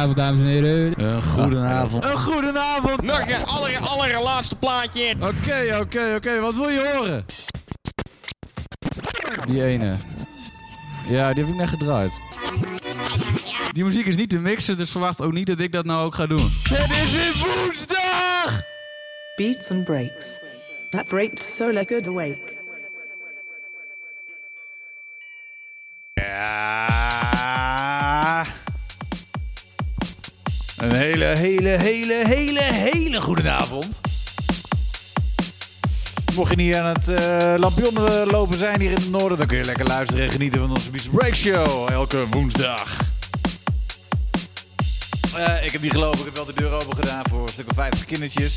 Goedenavond, dames en heren. Een goedenavond. Een goedenavond. Nog een aller, allerlaatste plaatje. Oké, oké, oké. Wat wil je horen? Die ene. Ja, die heb ik net gedraaid. Die muziek is niet te mixen, dus verwacht ook niet dat ik dat nou ook ga doen. Het is weer woensdag! Beats and breaks. That breaked so like good awake. Hele, hele, hele, hele, hele goede avond. Mocht je niet aan het uh, lopen zijn hier in het noorden, dan kun je lekker luisteren en genieten van onze Beats Break Show elke woensdag. Eh, ik heb niet gelopen, ik heb wel de deur open gedaan voor een stuk of 50 kindertjes.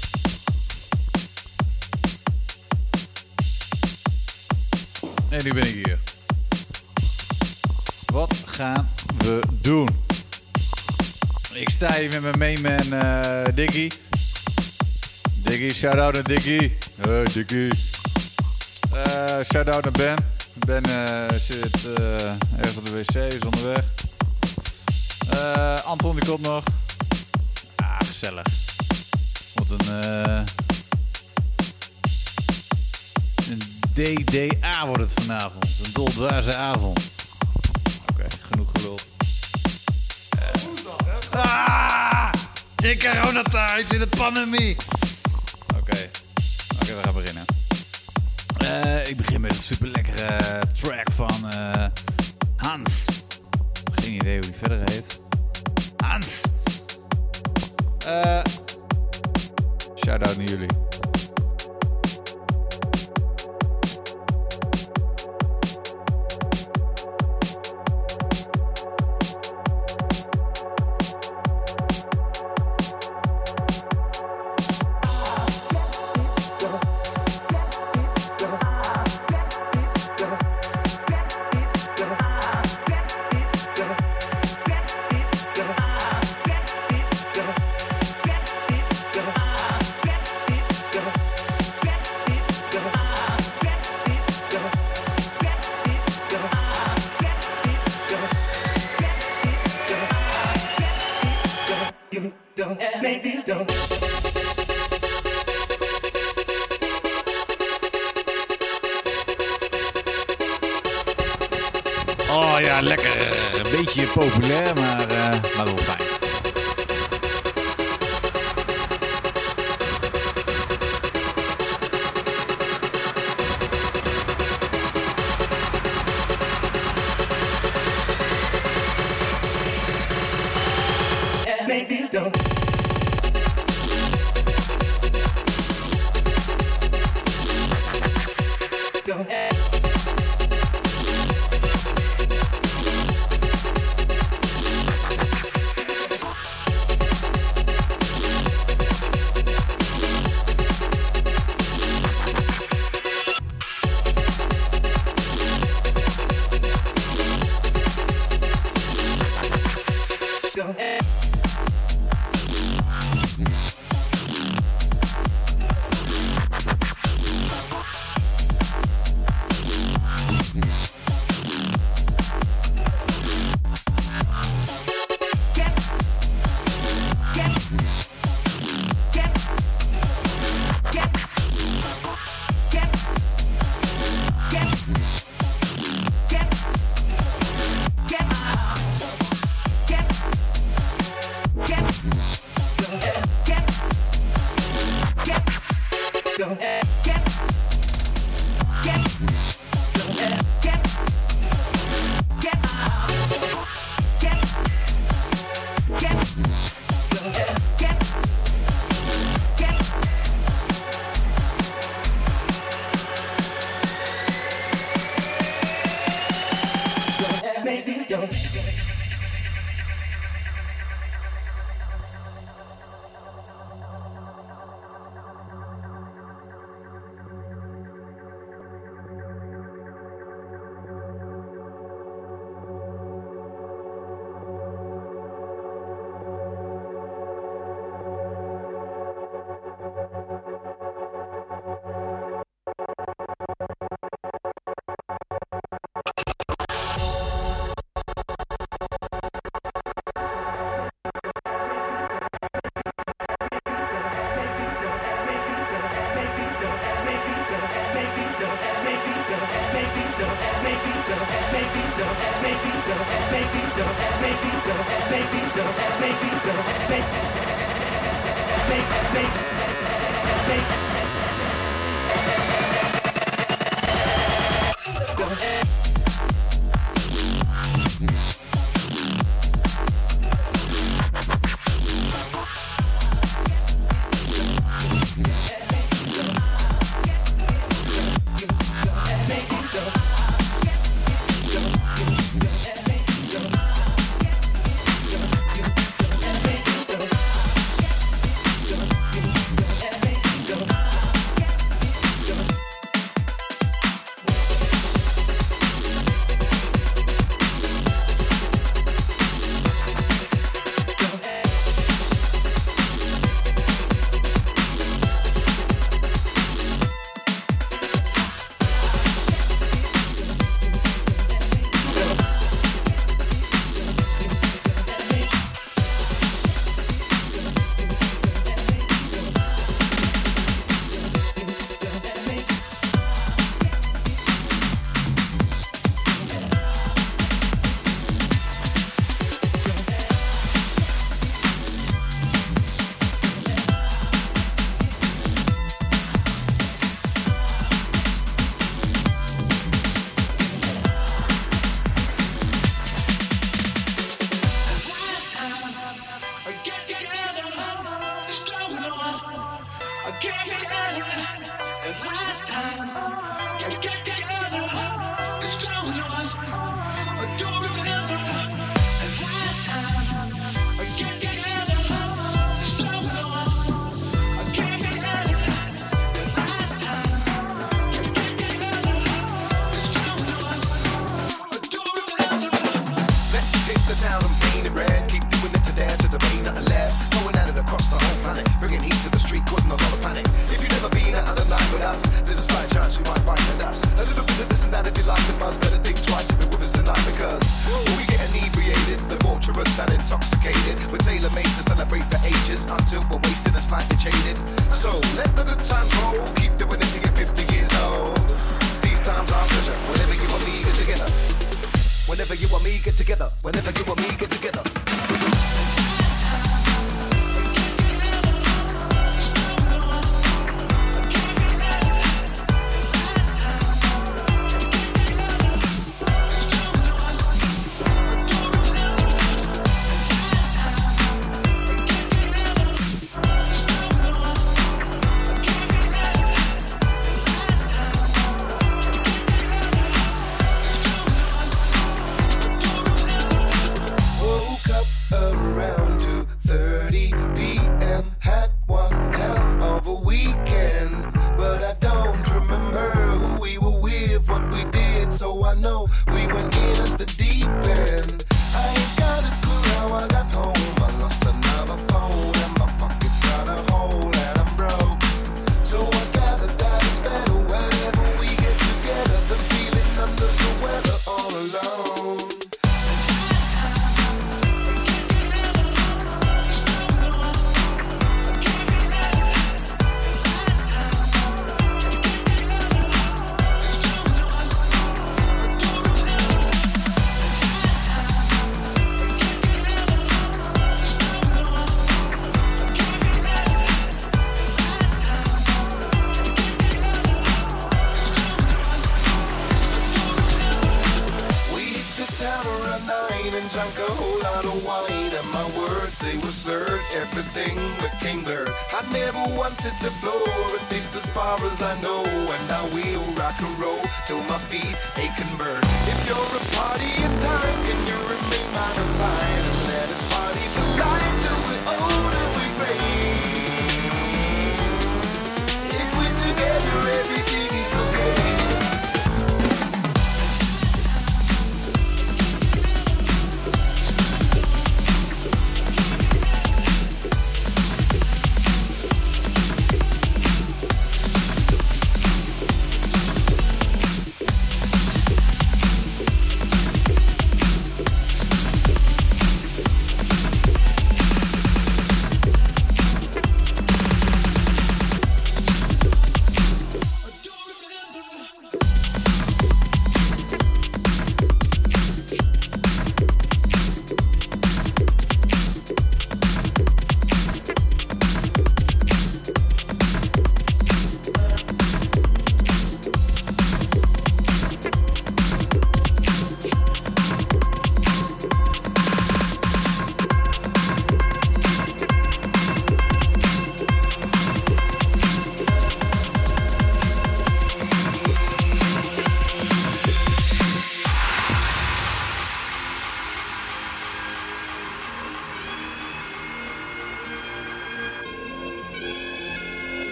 En nu ben ik hier. Wat gaan we doen? Ik sta hier met mijn mainman uh, Diggy. Diggy, shout-out naar Diggy. Hey Diggy. Uh, shout-out naar Ben. Ben uh, zit ergens op de wc, is onderweg. Anton die komt nog. Ah, gezellig. Wat een... een DDA wordt het vanavond. Een doldwaze avond. Oké, genoeg geluld. Ah! In coronatijd, in de pandemie. Oké, oké, we gaan beginnen. Uh, ik begin met een super lekkere track van uh, Hans. Geen idee hoe die verder heet. Hans. Uh, Shout-out naar jullie.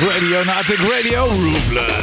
Radio, Natic Radio, Roofless.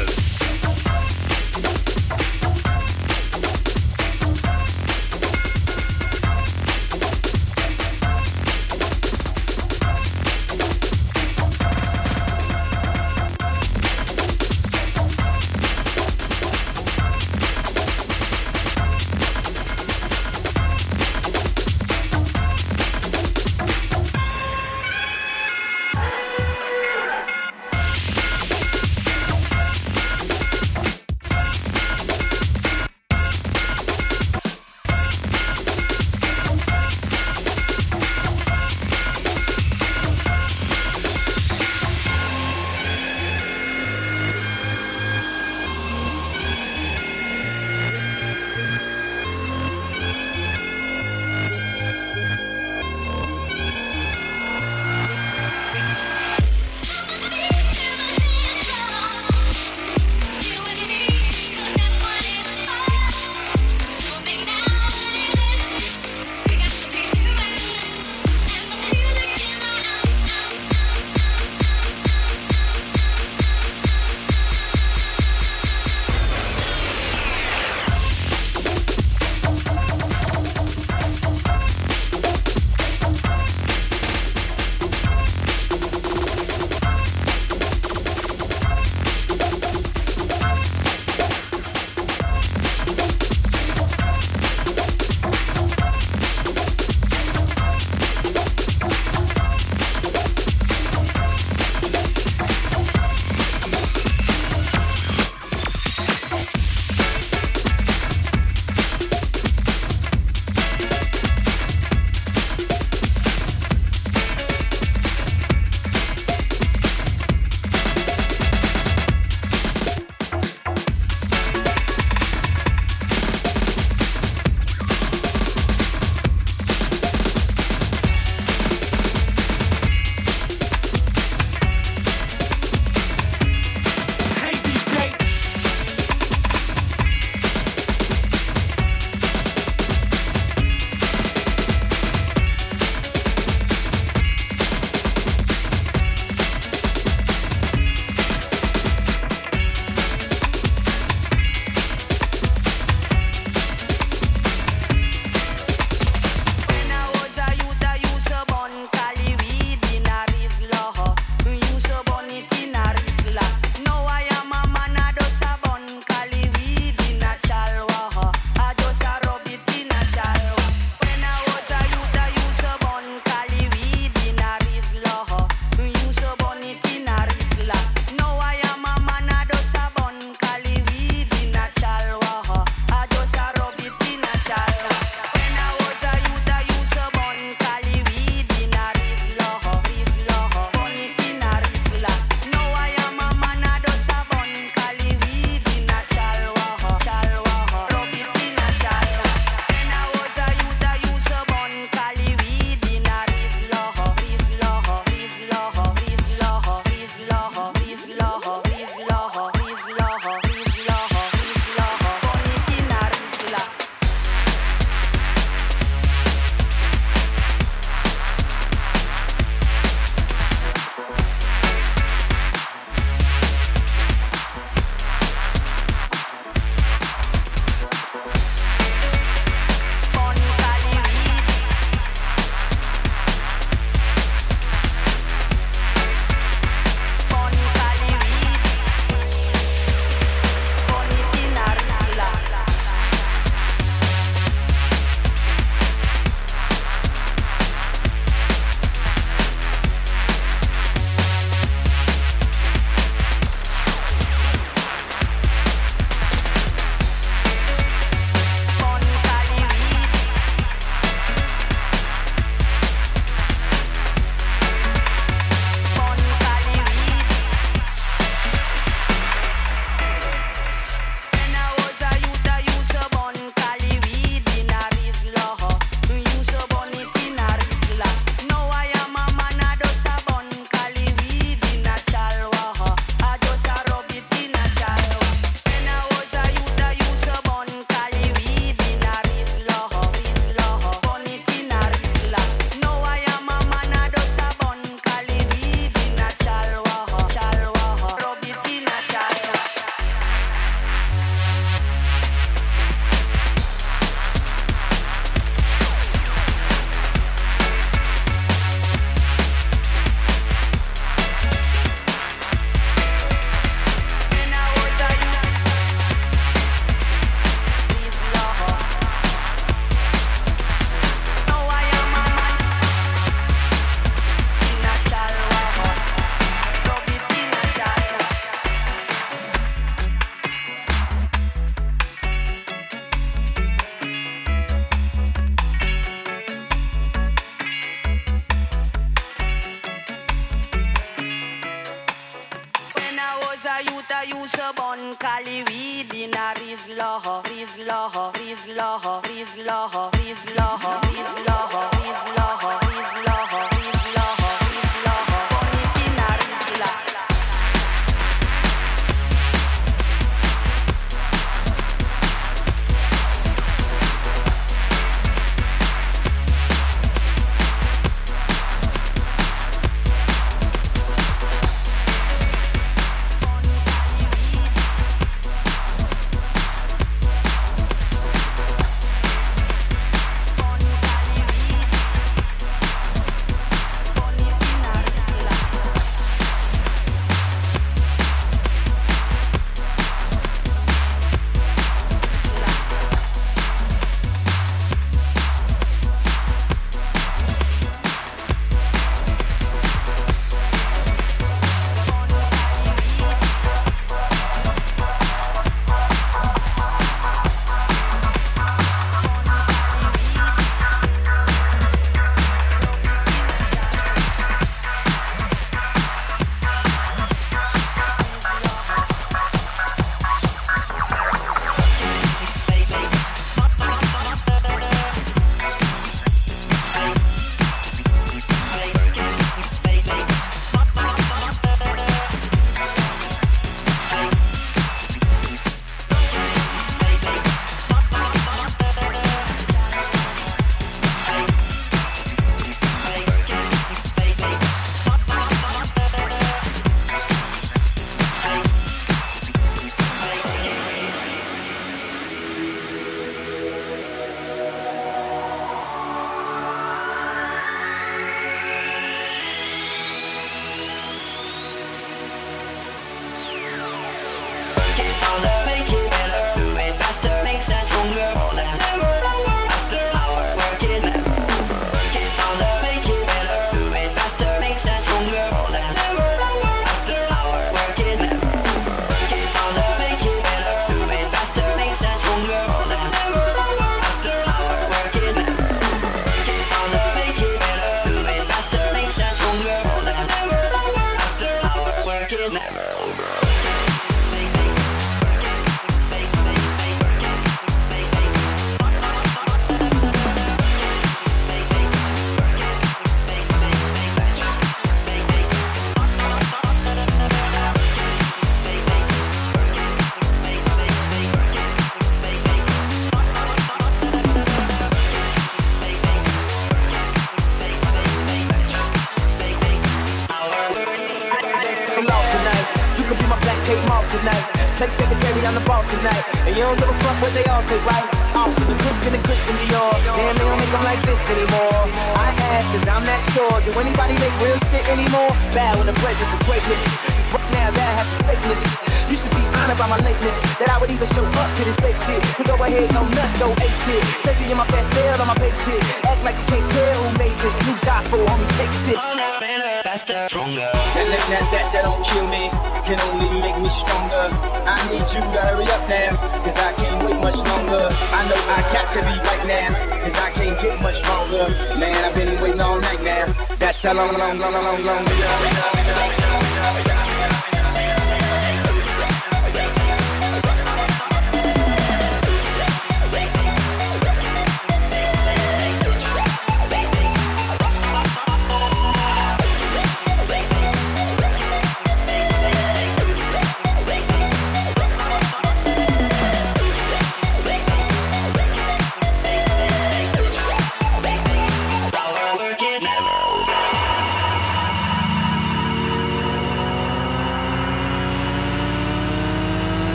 Say, right? Awesome, the Christian and Christian Dior. Damn, they don't make them like this anymore. I ask, cause I'm not sure. Do anybody make real shit anymore? Bad when the presence of greatness. Right now, that have to say this. You should be honored by my lateness. That I would even show up to this fake shit. So go ahead, go nuts, go ape shit. Especially in my Pastelle on my Bape shit. Act like you can't tell who made this new gospel, homie, take shit. And that, that, that, that don't kill me, can only make me stronger. I need you to hurry up now, cause I can't wait much longer. I know I got to be right now, cause I can't get much stronger. Man, I've been waiting all night now. That's how long, long, long, long, long, long. Harder,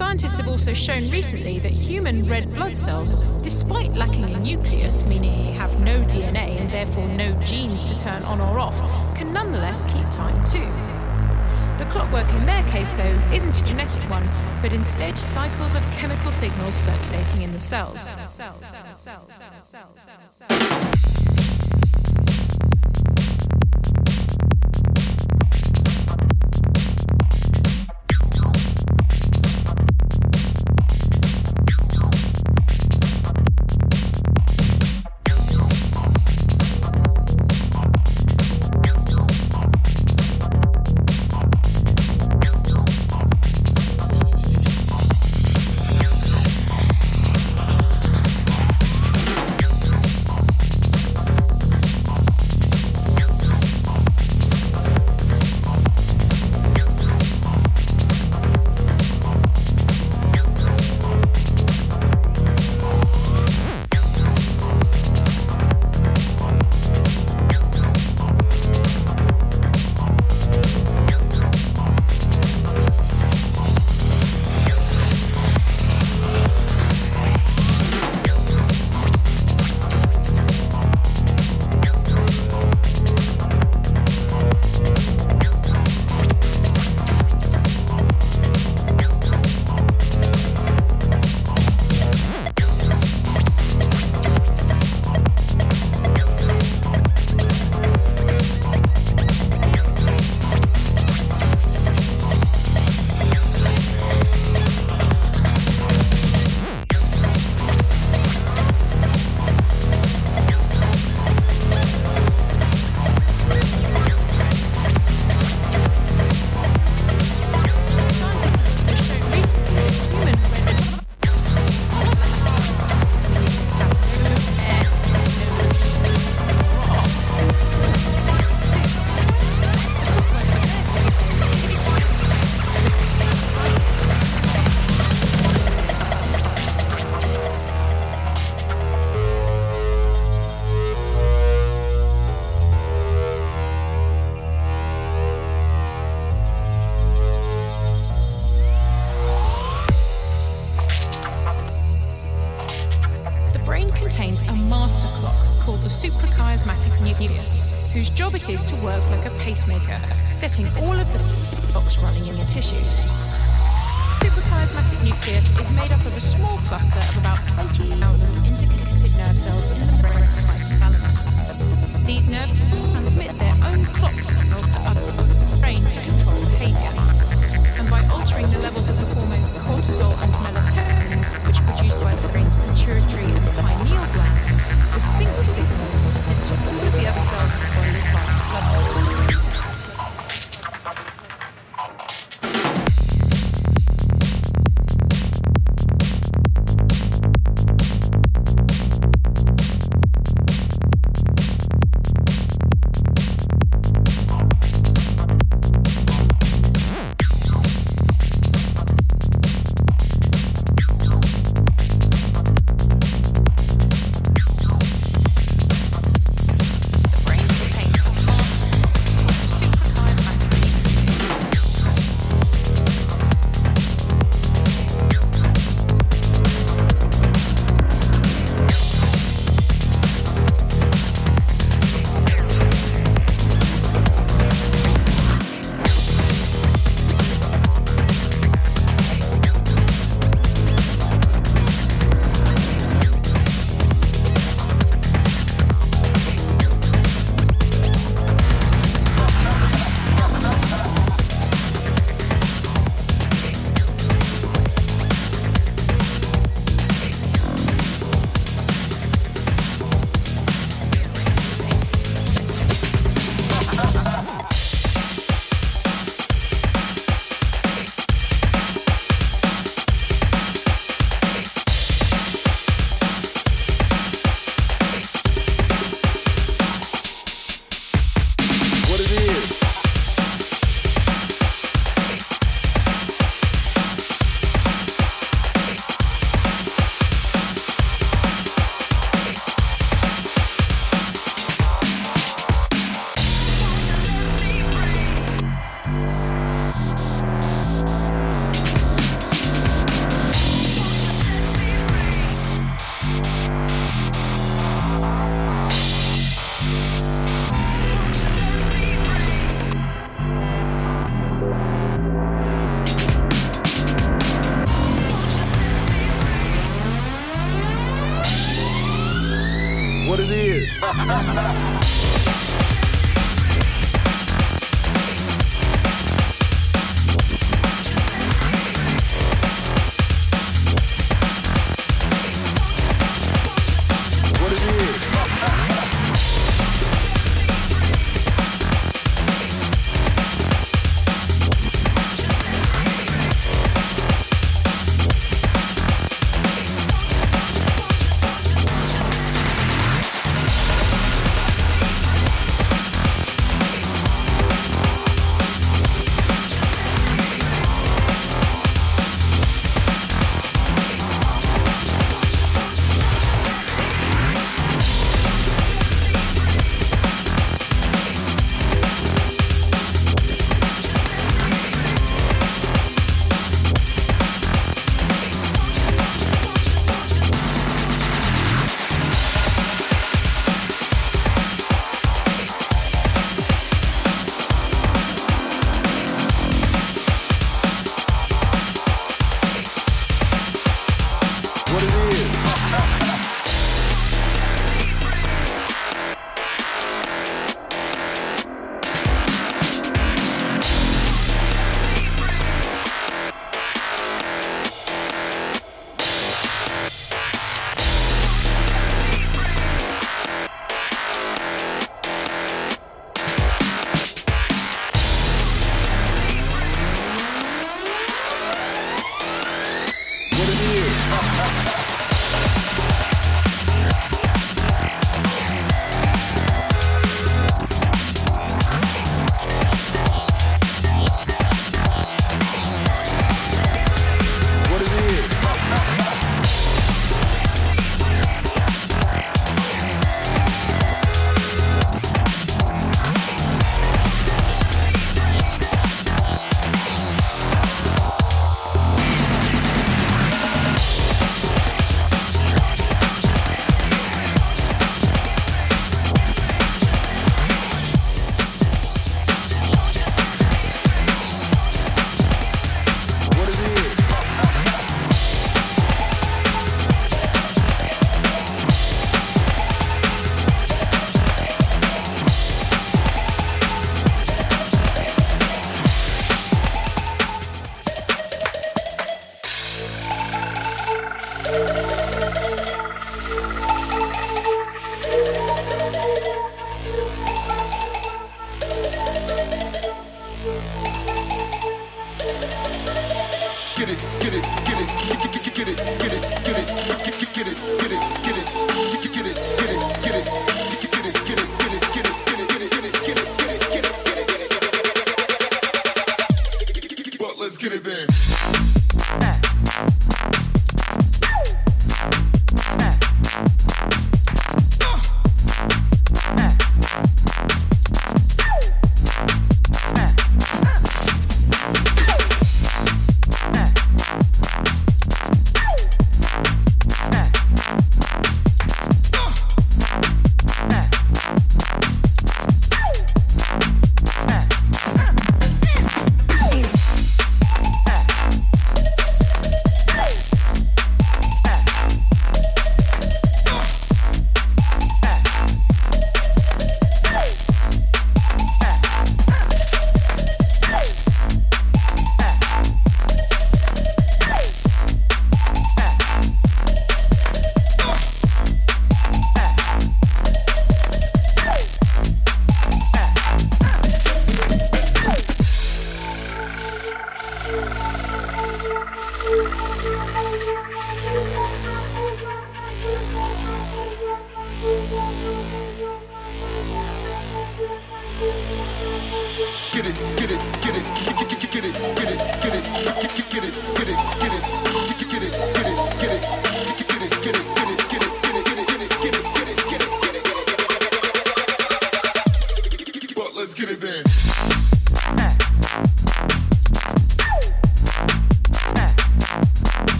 Scientists have also shown recently that human red blood cells, despite lacking a nucleus, meaning they have no DNA and therefore no genes to turn on or off, can nonetheless keep time too. The clockwork in their case, though, isn't a genetic one, but instead cycles of chemical signals circulating in the cells.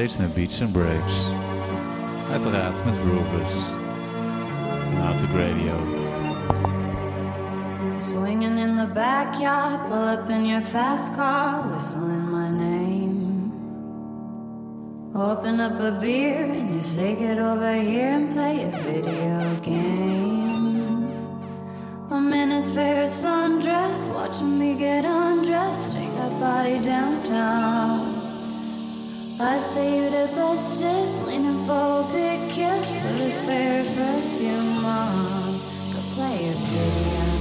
Steeds naar Beats and Breaks. Uiteraard met Roofless. To Radio. Swinging in the backyard, pull up in your fast car, whistling my name. Open up a beer and you say get over here and play a video game. I'm in his favorite sundress, watching me get undressed, take that body downtown. I say you're the bestest, leaning for a big kiss, put his favorite perfume on, go play a video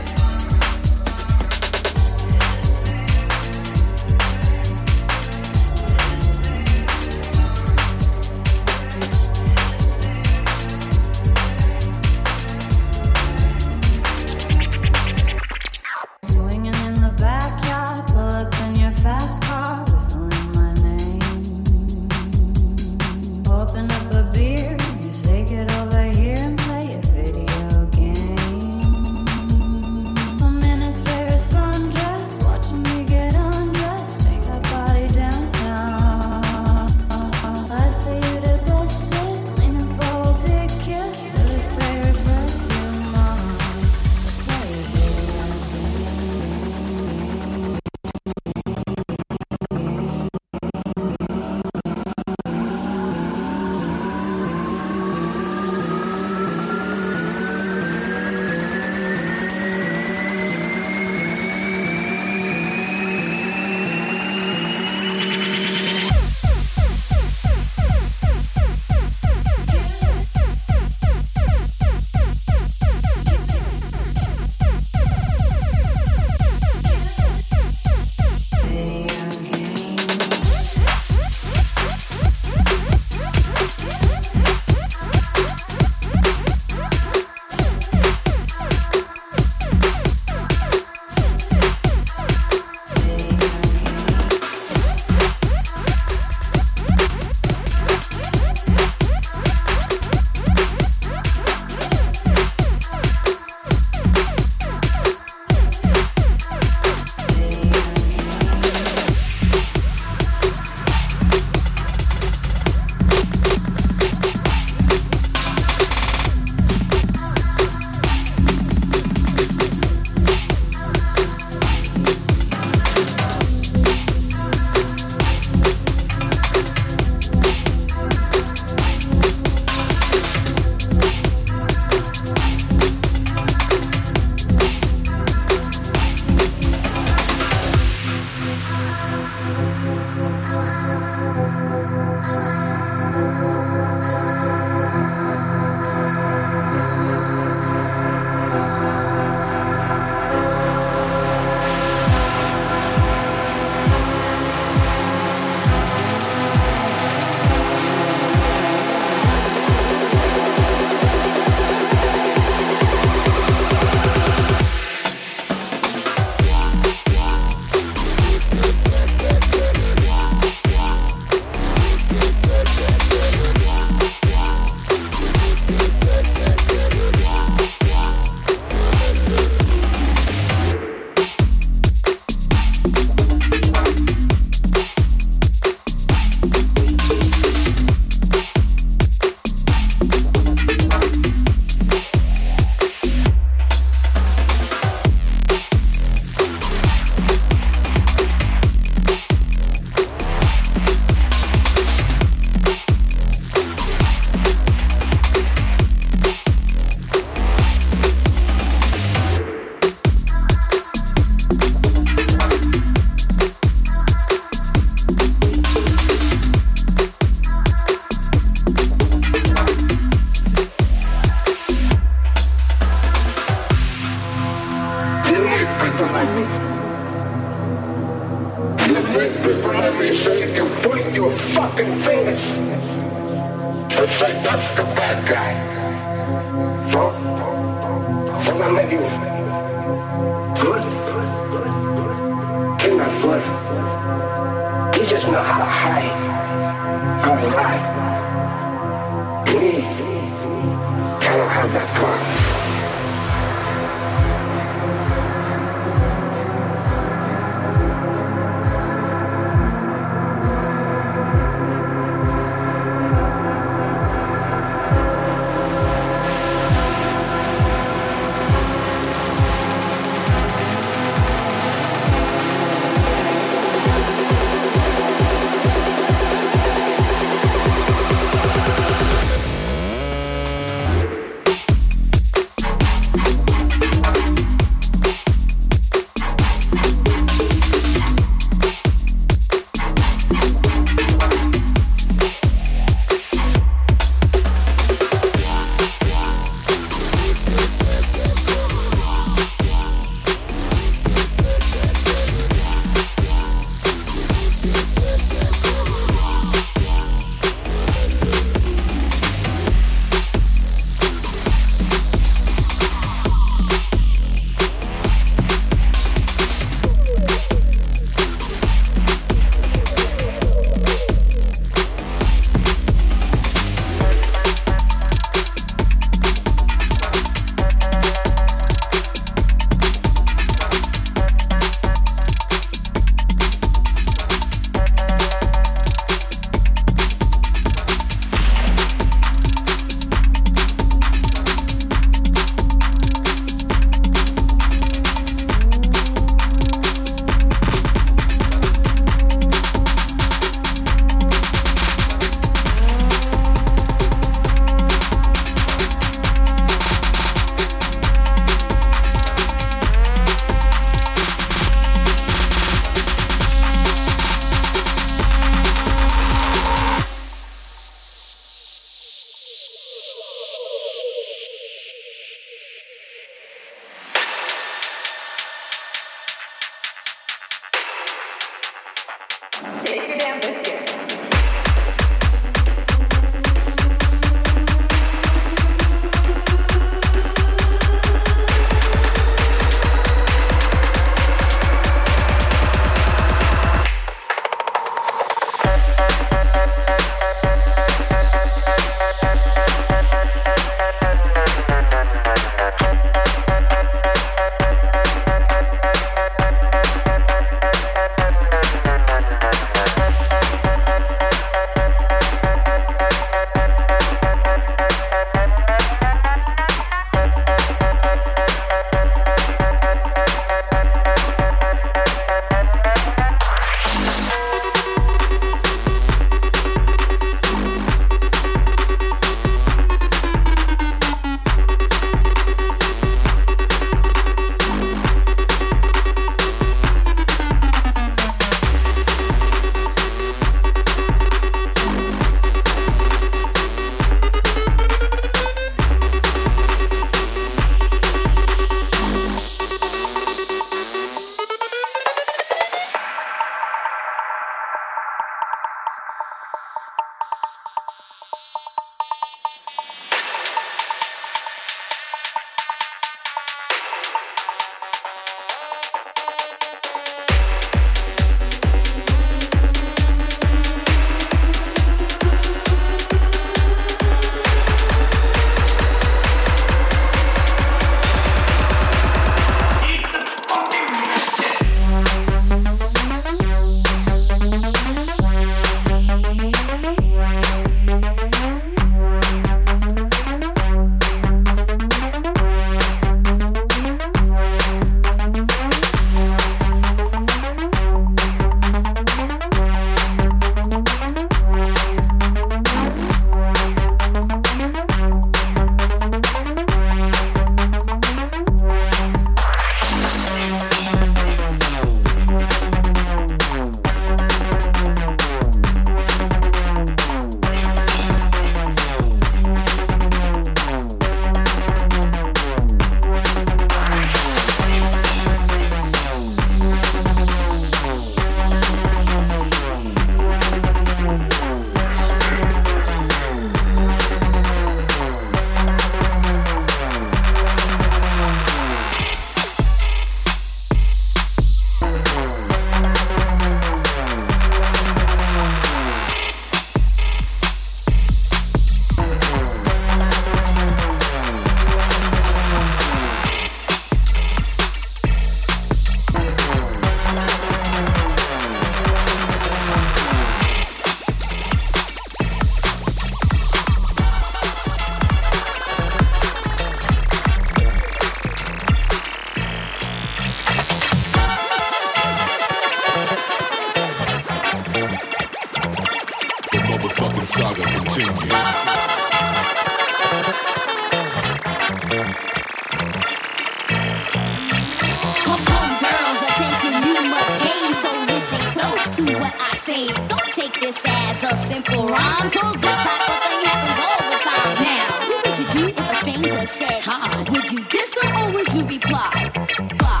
stranger said, huh? Would you diss her or would you reply? Fly,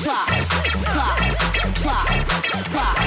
fly, fly, fly, fly.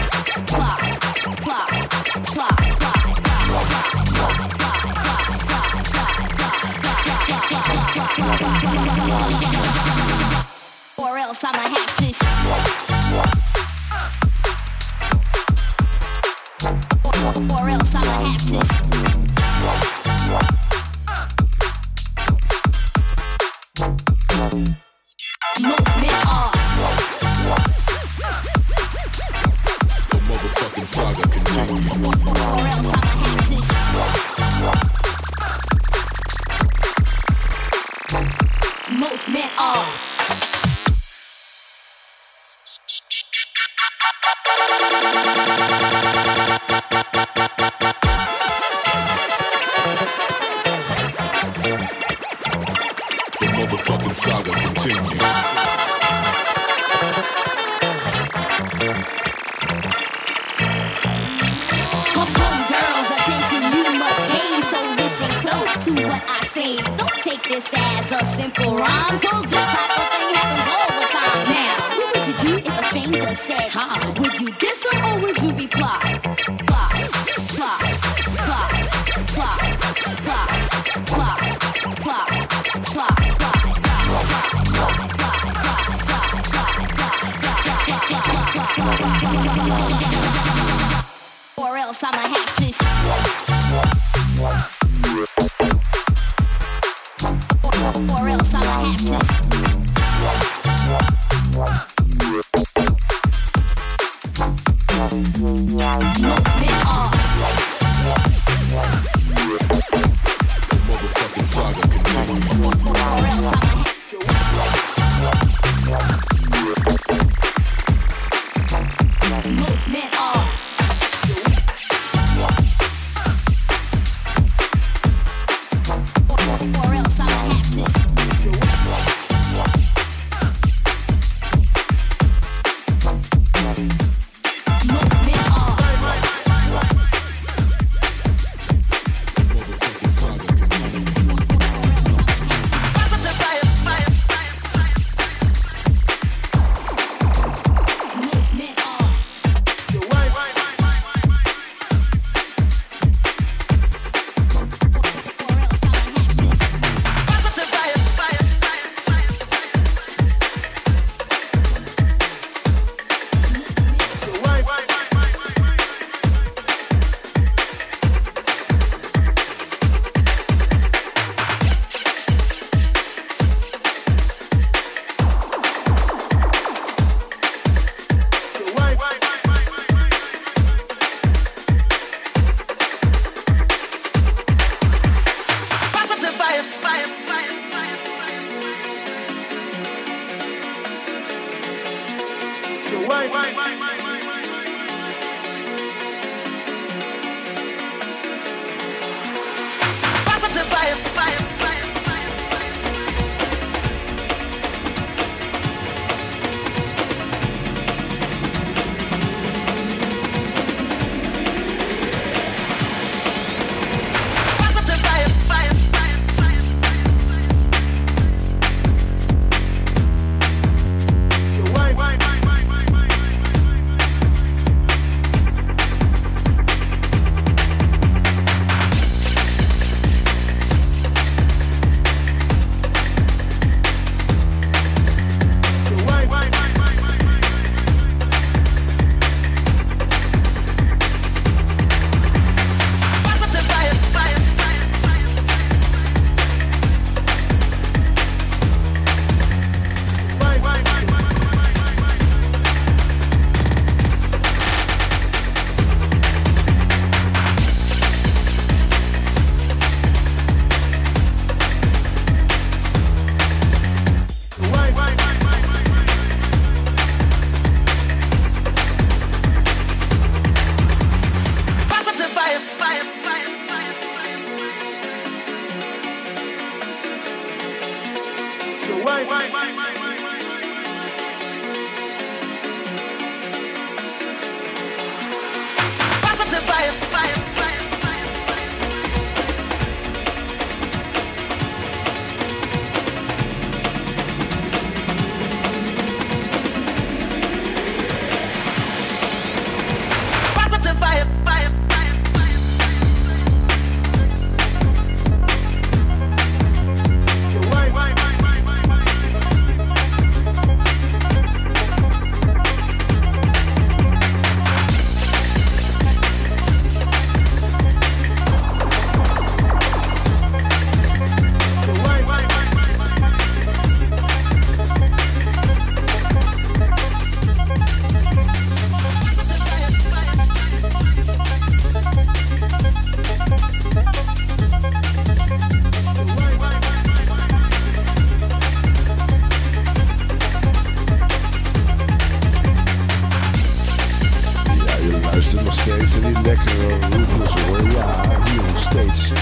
Hier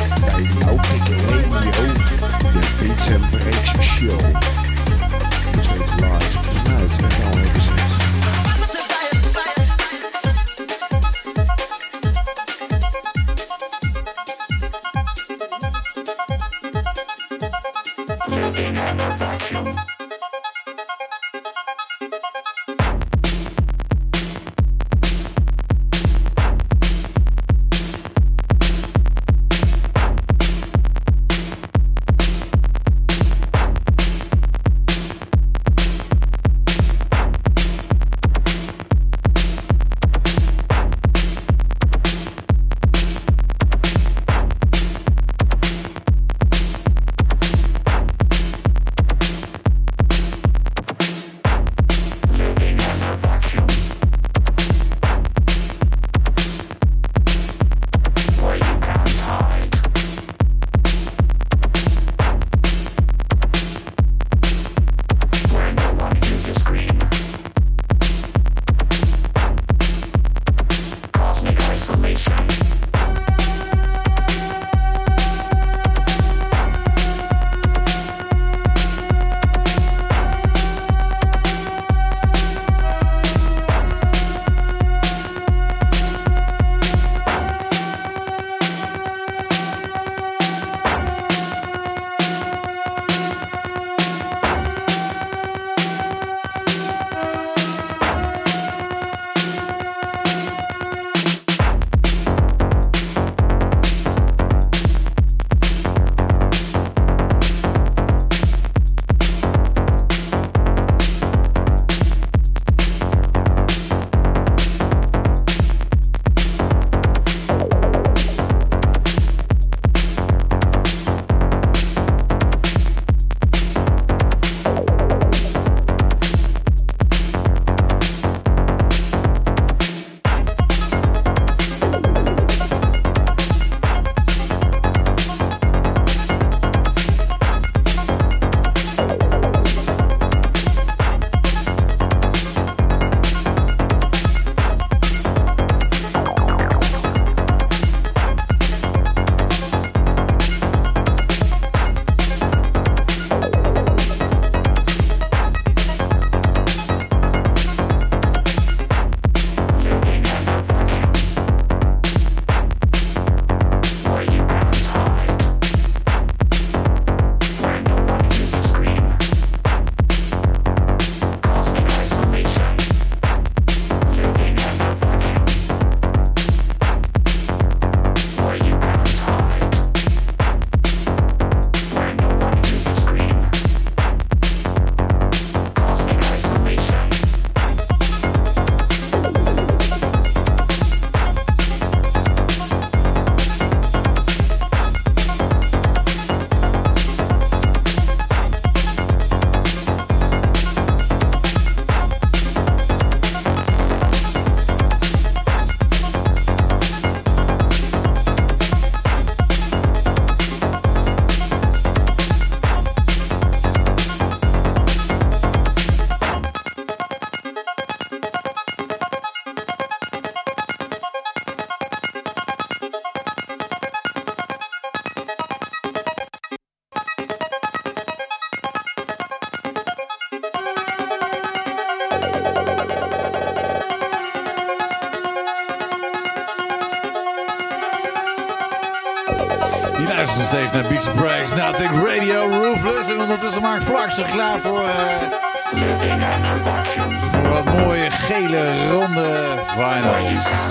And Breaks, Natic Radio, Roofless. En ondertussen maakt Flax zich klaar voor, eh, voor wat mooie gele ronde finals.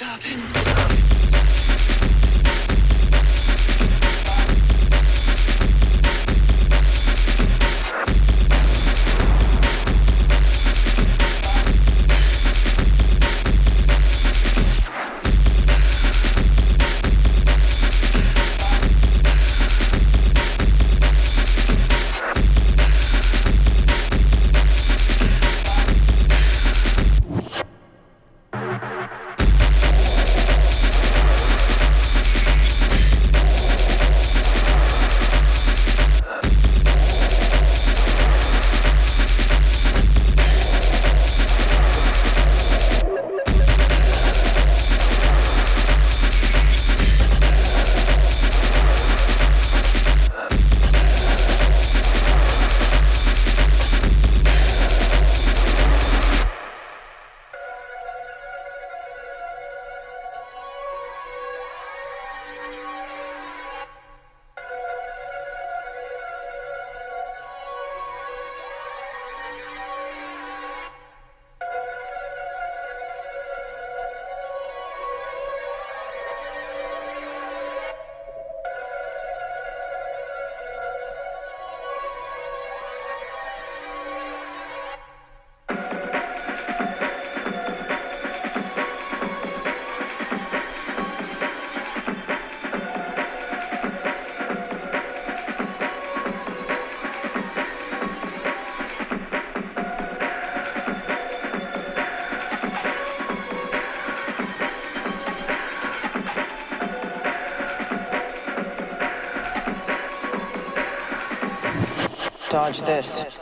Can Dodge this.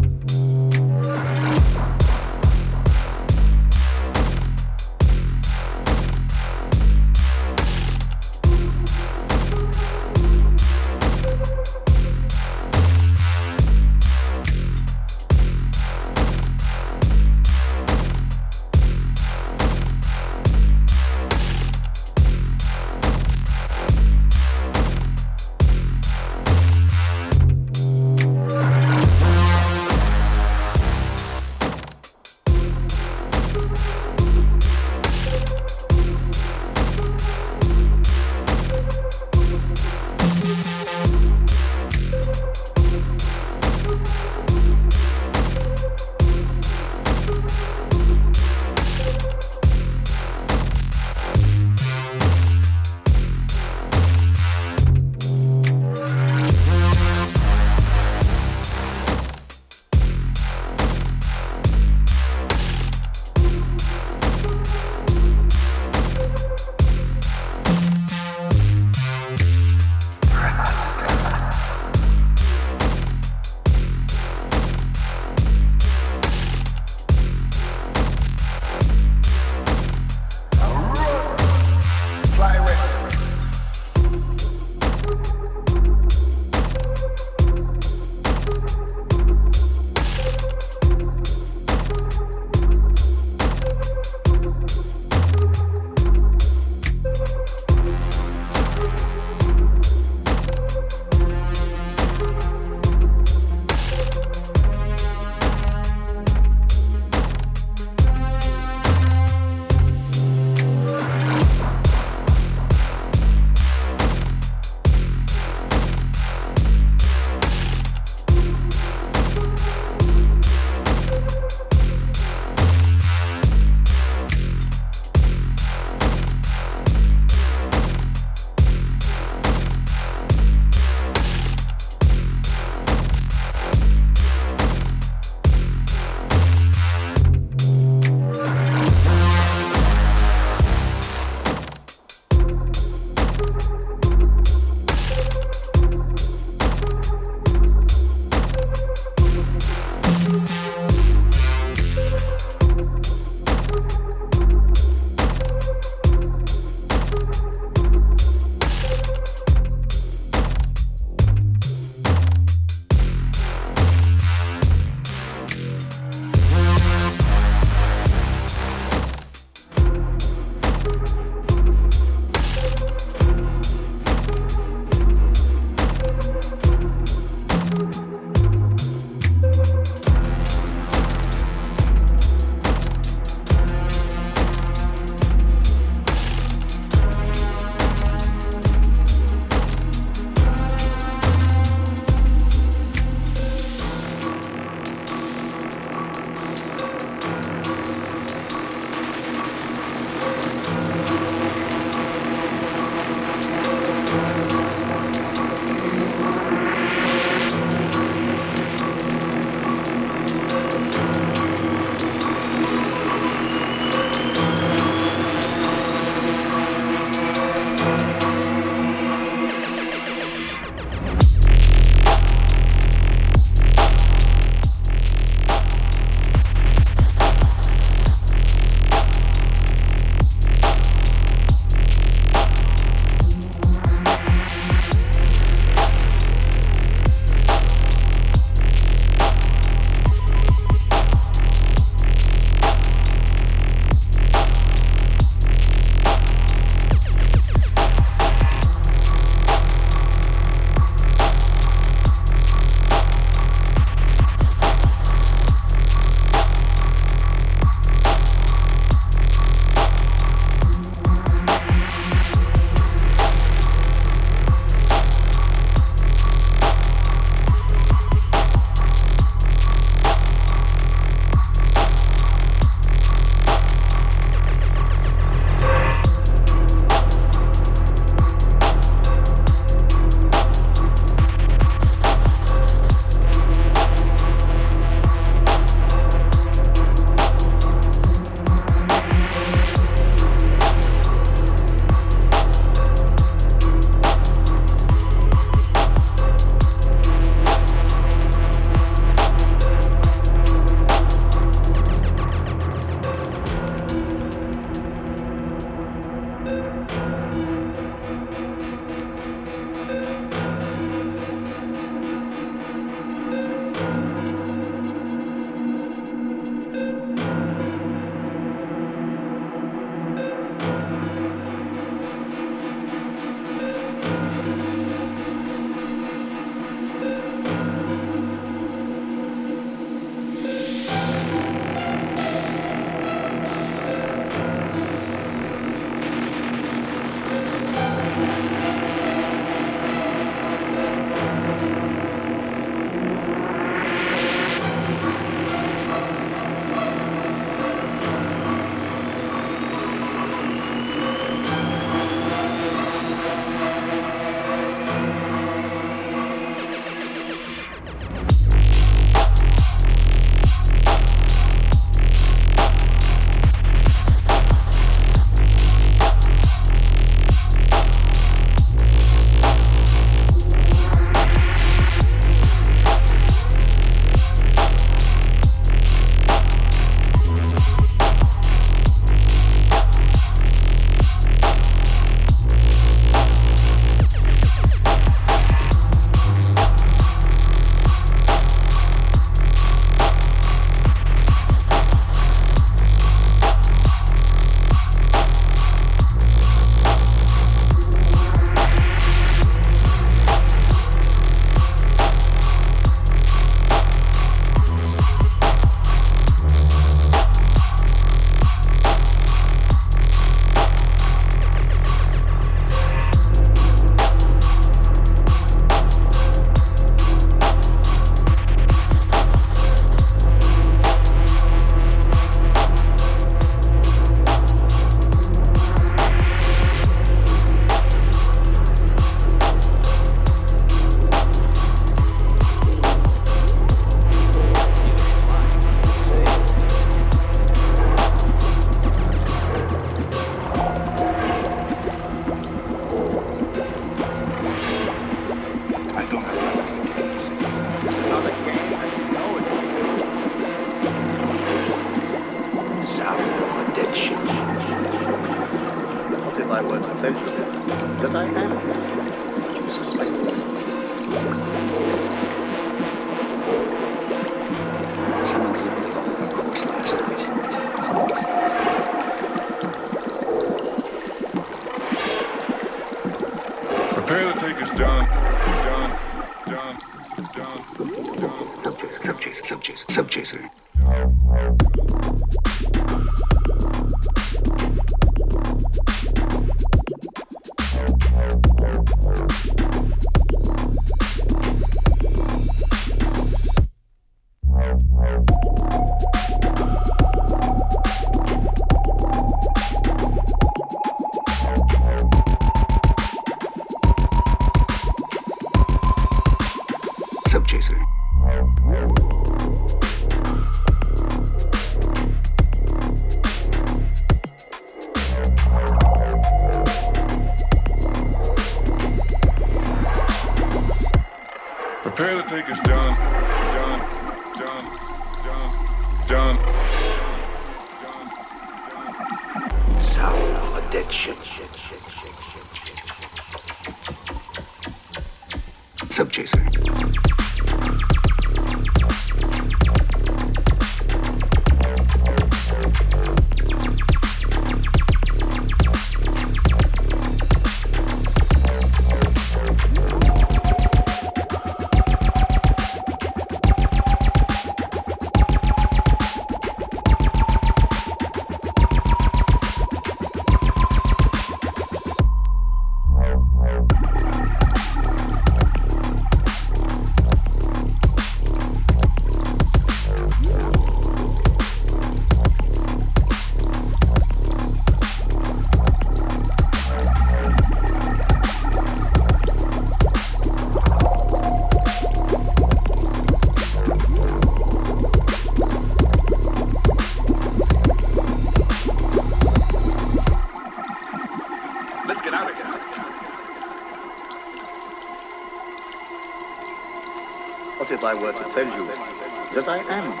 that I am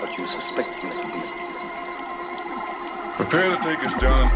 but you suspect me. Prepare to take us down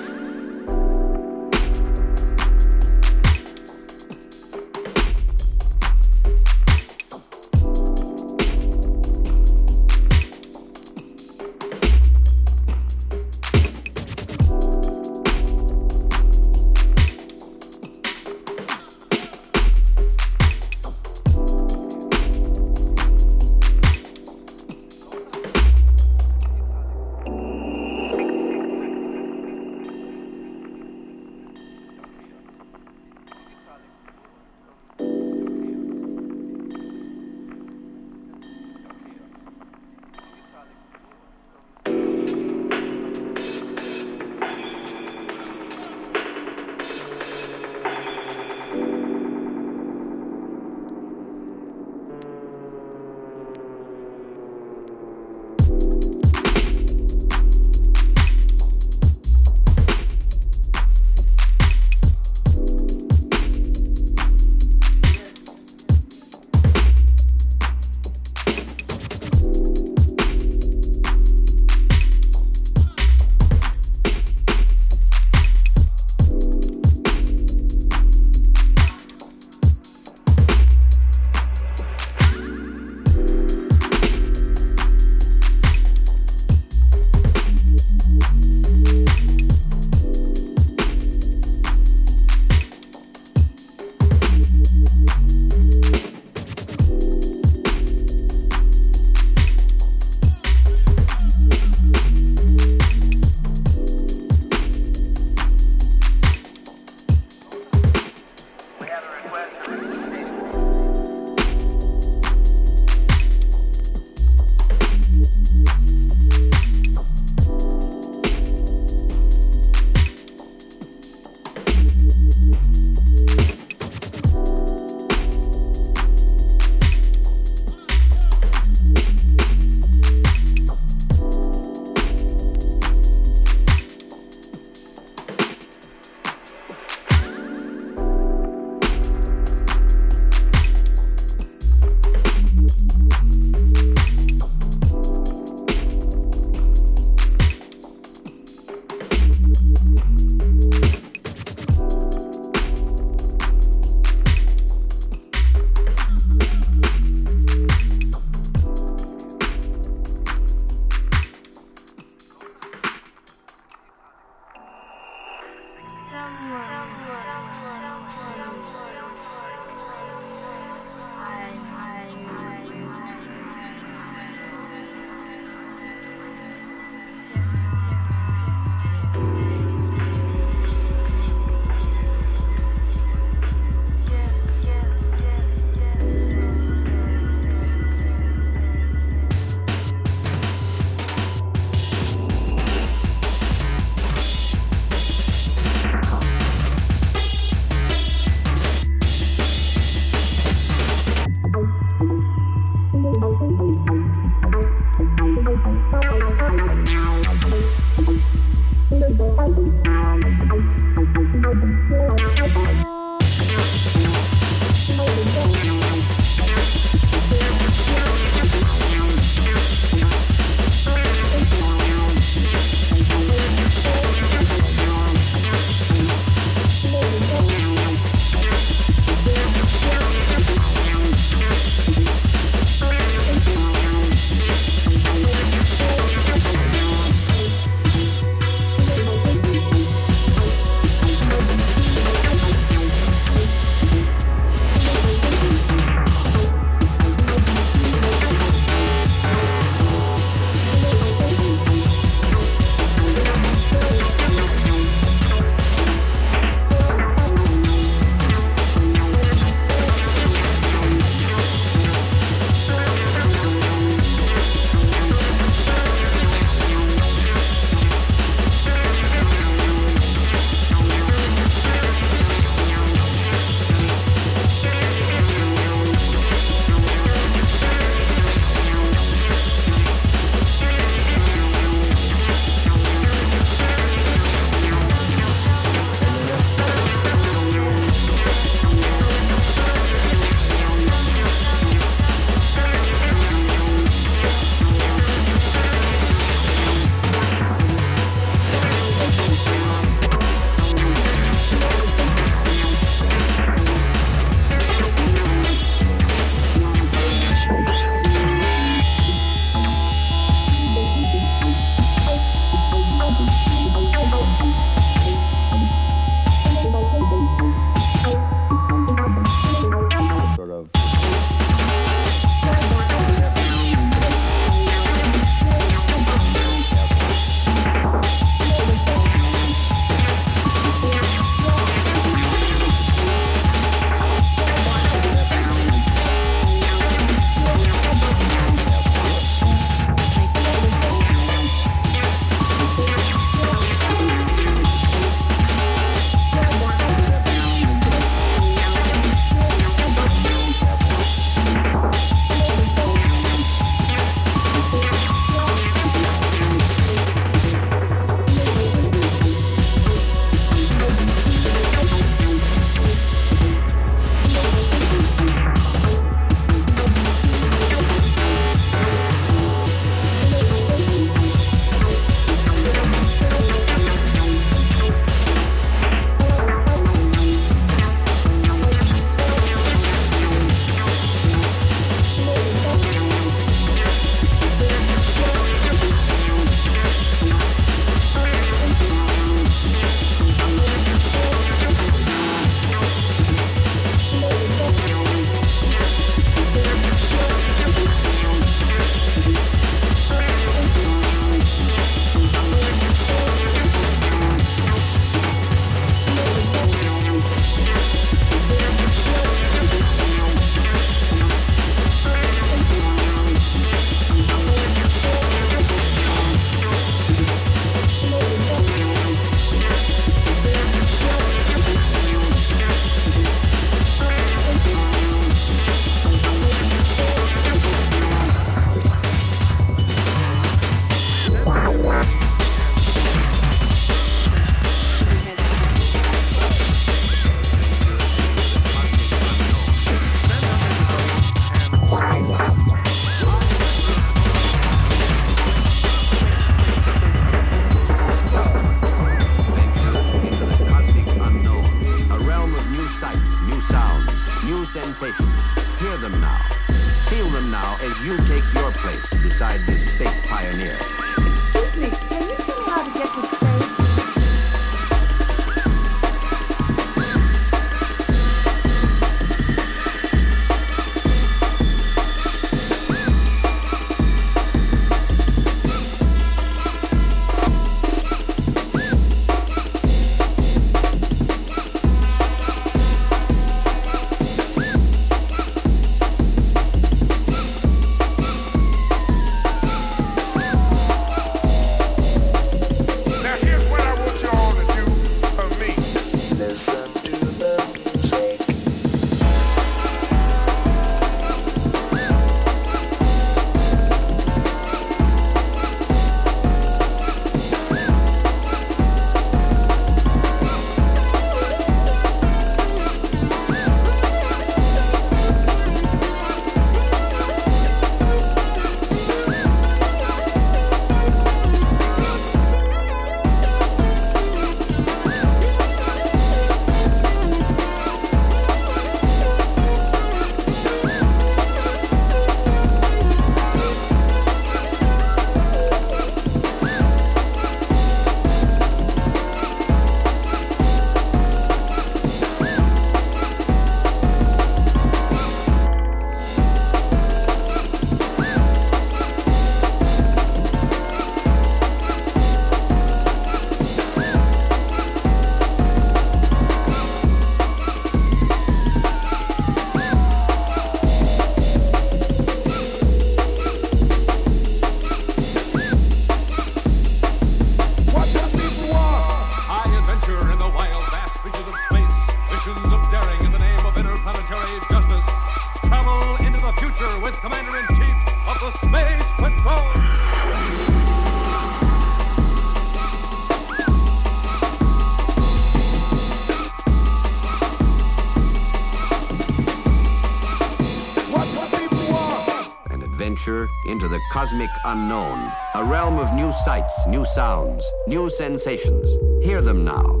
into the cosmic unknown, a realm of new sights, new sounds, new sensations. Hear them now.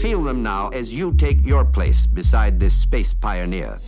Feel them now as you take your place beside this space pioneer.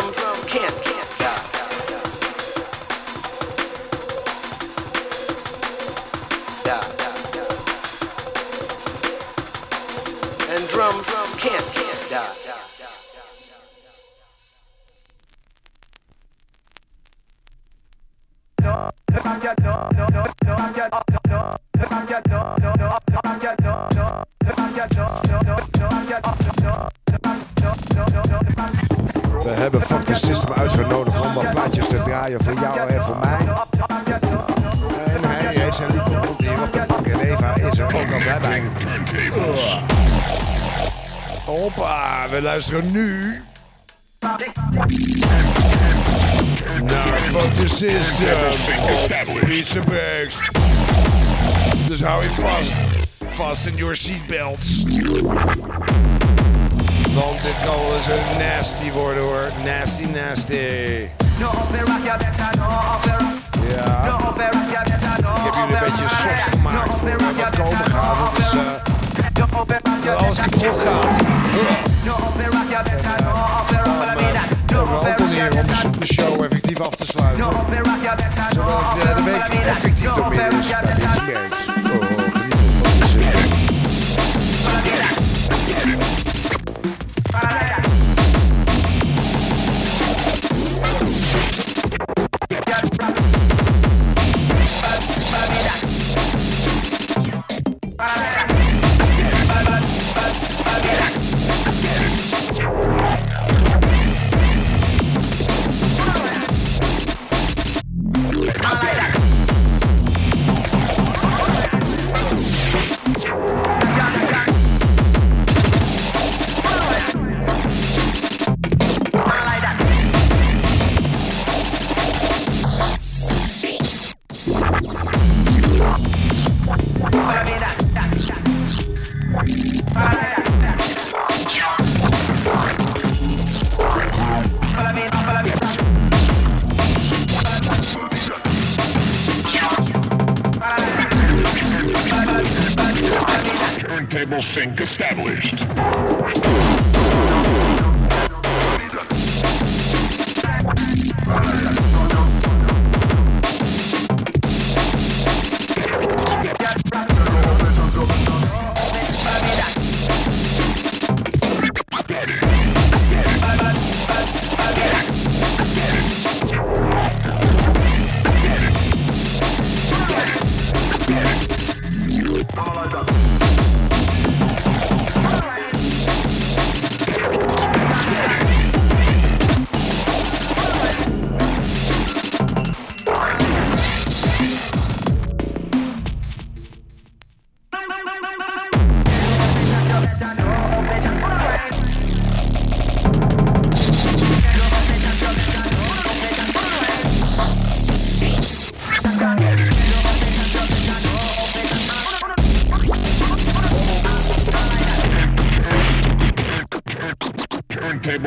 Drum can't luisteren nu naar Fuck the System op Pizza Breaks. Dus hou je vast. Vast in your seatbelts. Want dit kan wel eens een nasty worden hoor. Nasty, nasty. Ja. Ik heb jullie een beetje soft gemaakt voor wat komen gaat. Eh, dat alles kapot gaat. Effectief door midden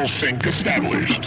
sync established.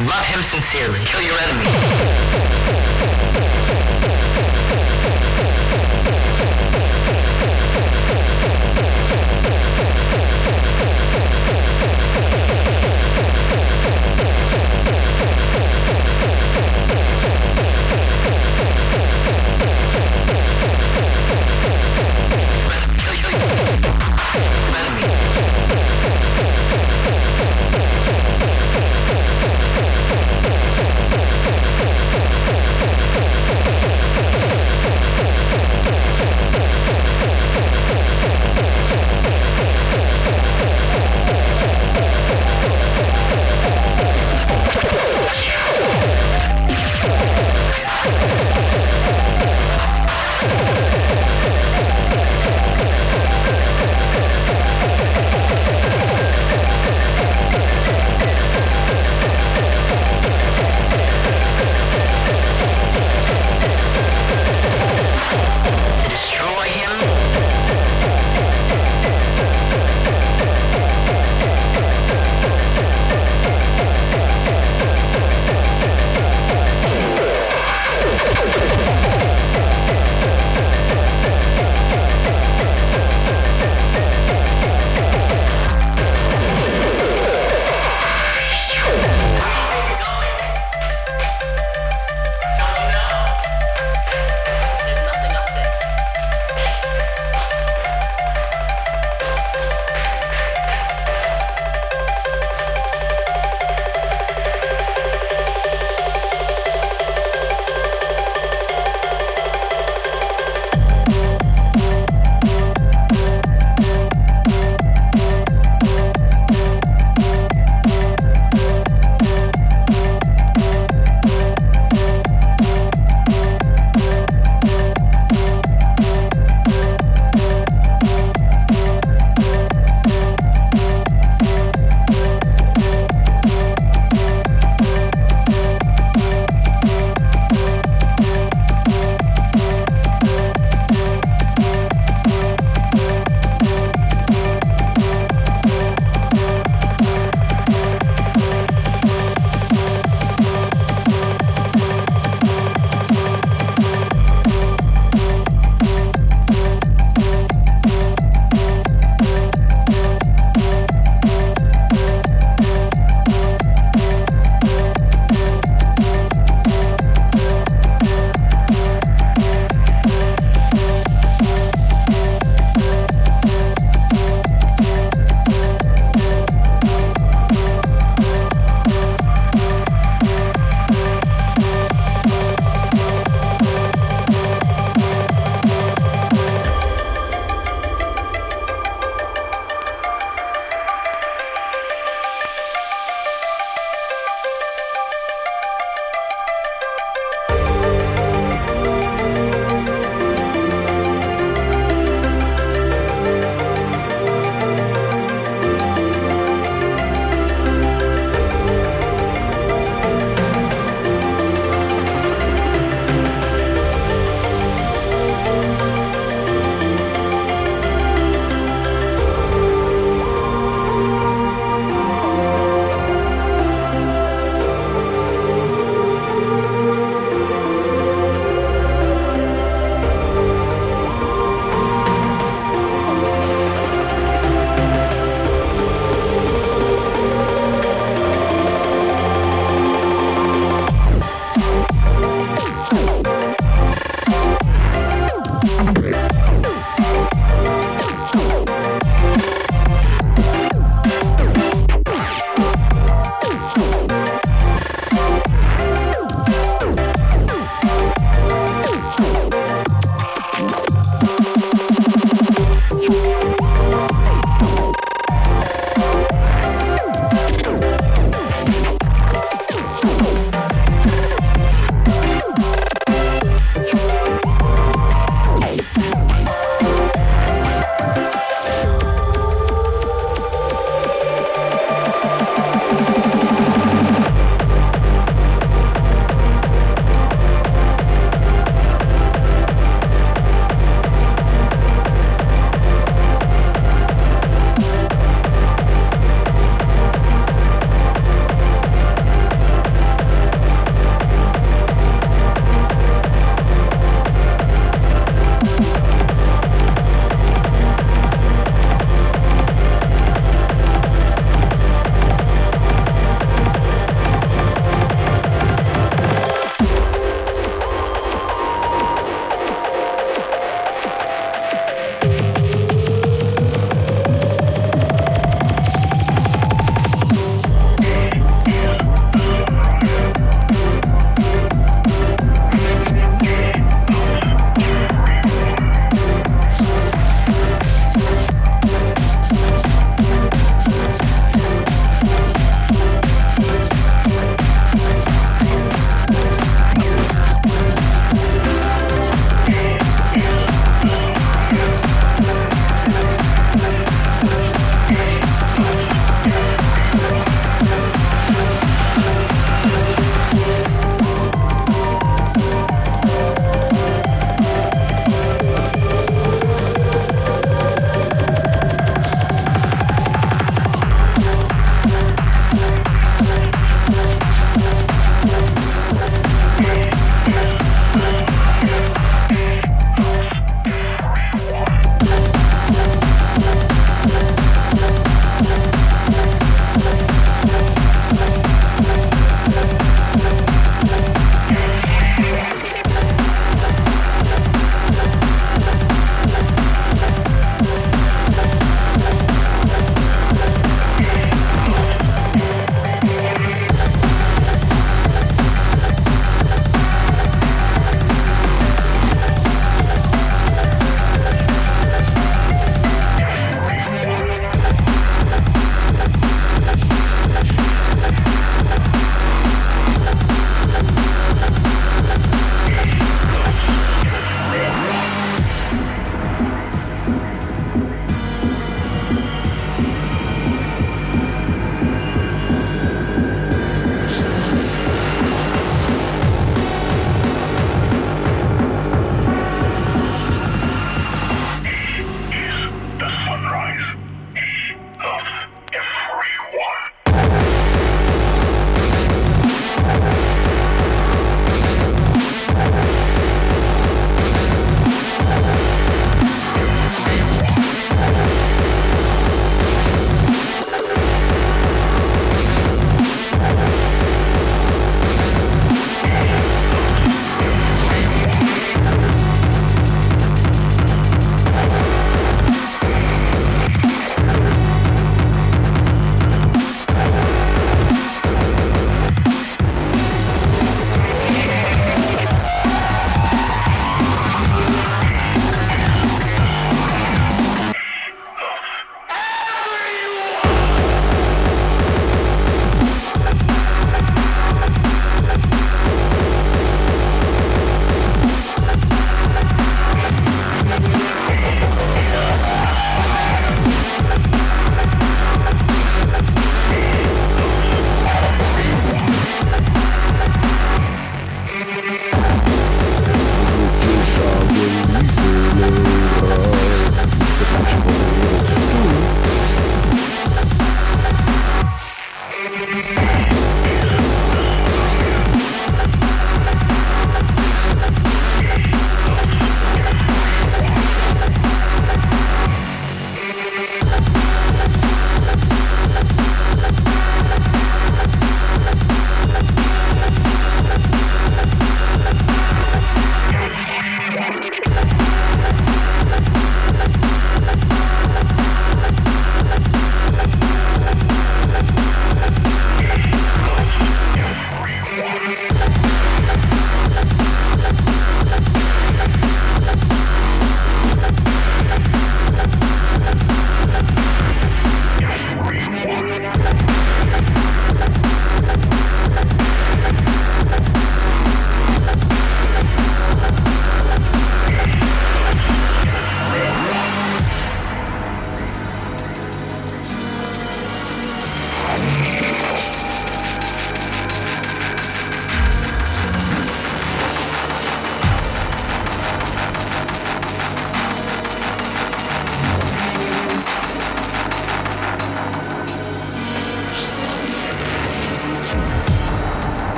Love him sincerely. Kill your enemy.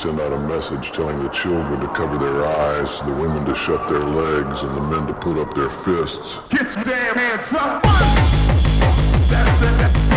send out a message telling the children to cover their eyes, the women to shut their legs, and the men to put up their fists. Get your damn hands up! That's the.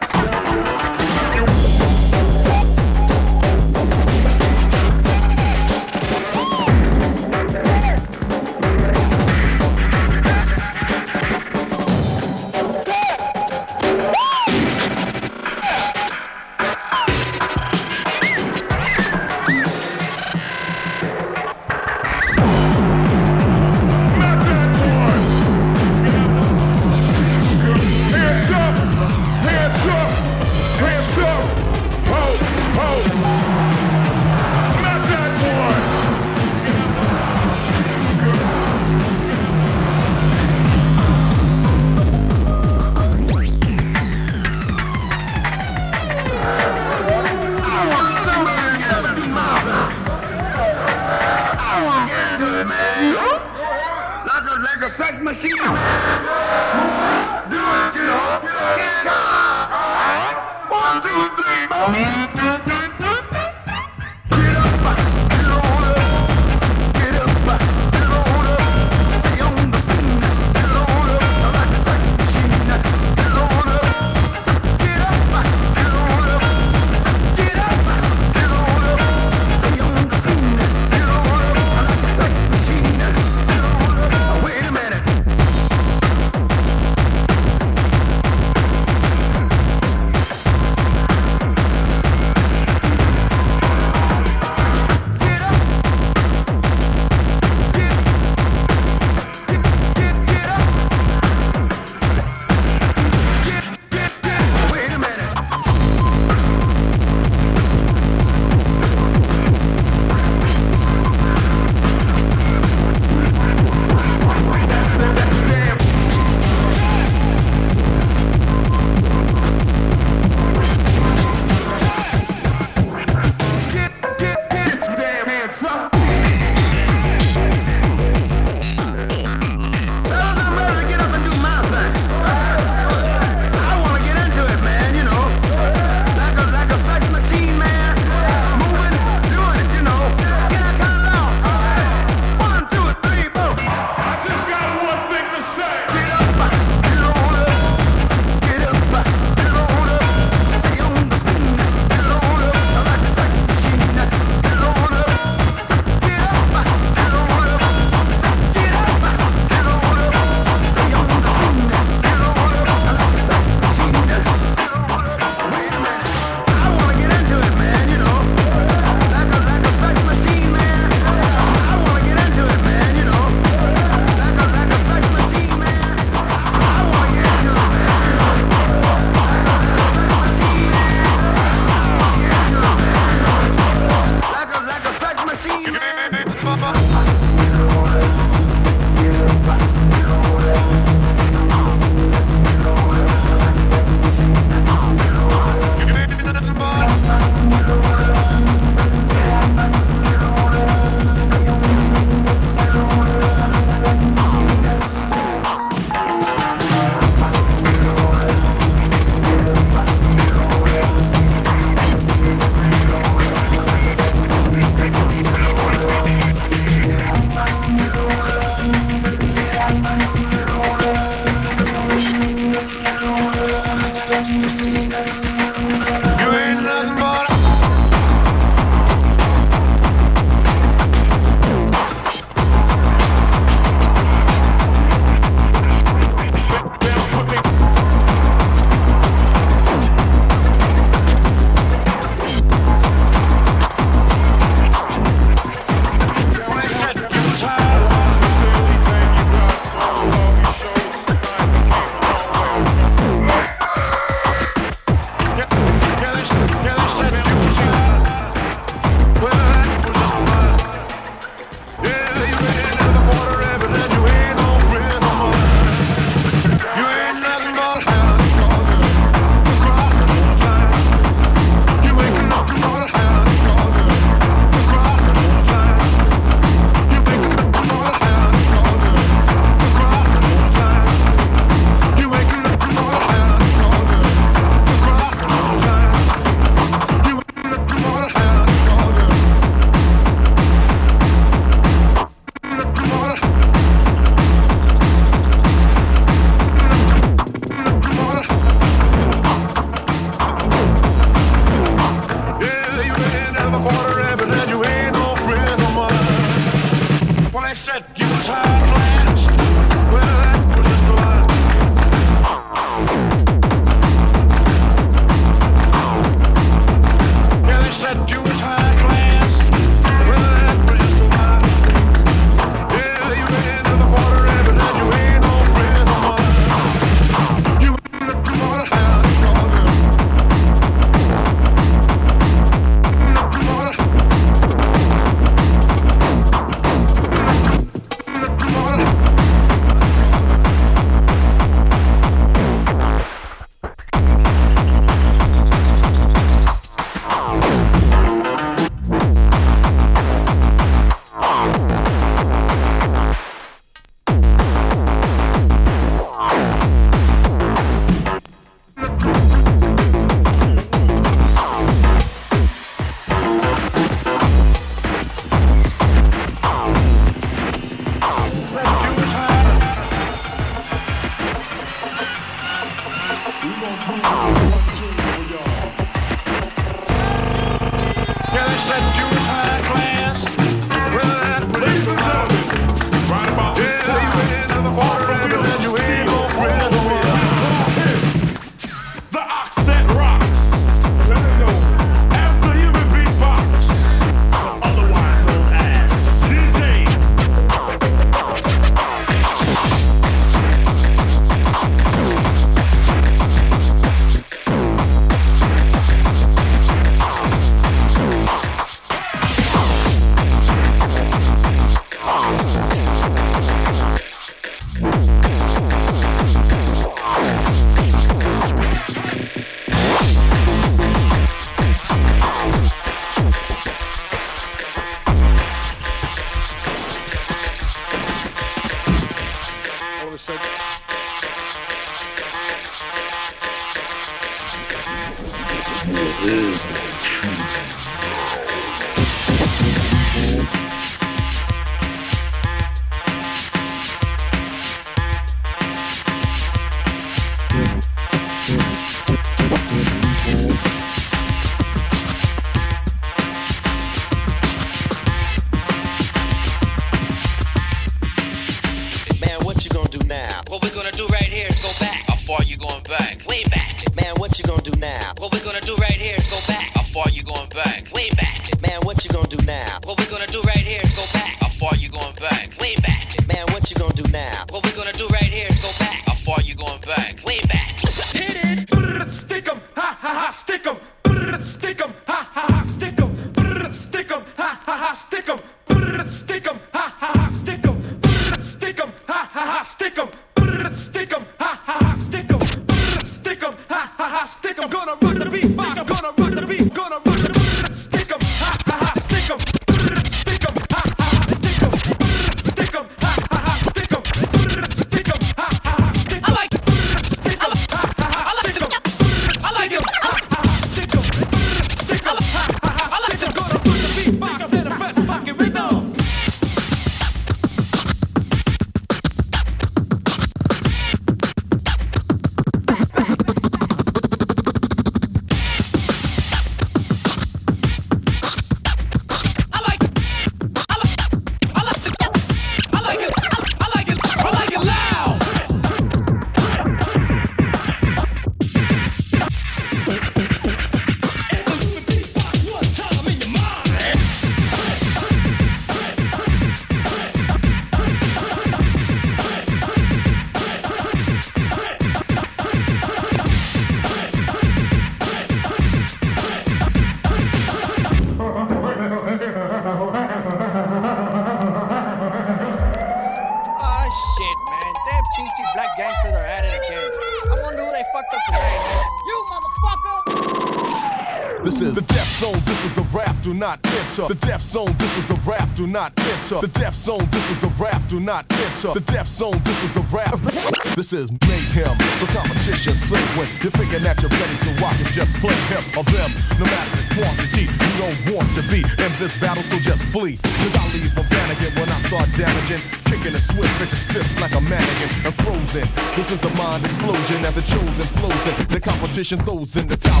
Enter. The death zone, this is the rap, do not enter. The death zone, this is the rap, do not enter. The death zone, this is the rap. This is mayhem. The competition when you're thinking that you're ready, so I can just play him or them. No matter the quantity, you don't want to be in this battle, so just flee. Cause I leave a Vanagon when I start damaging. Kicking a swift, is stiff like a mannequin and frozen. This is a mind explosion as the chosen flows in. The competition throws in the towel.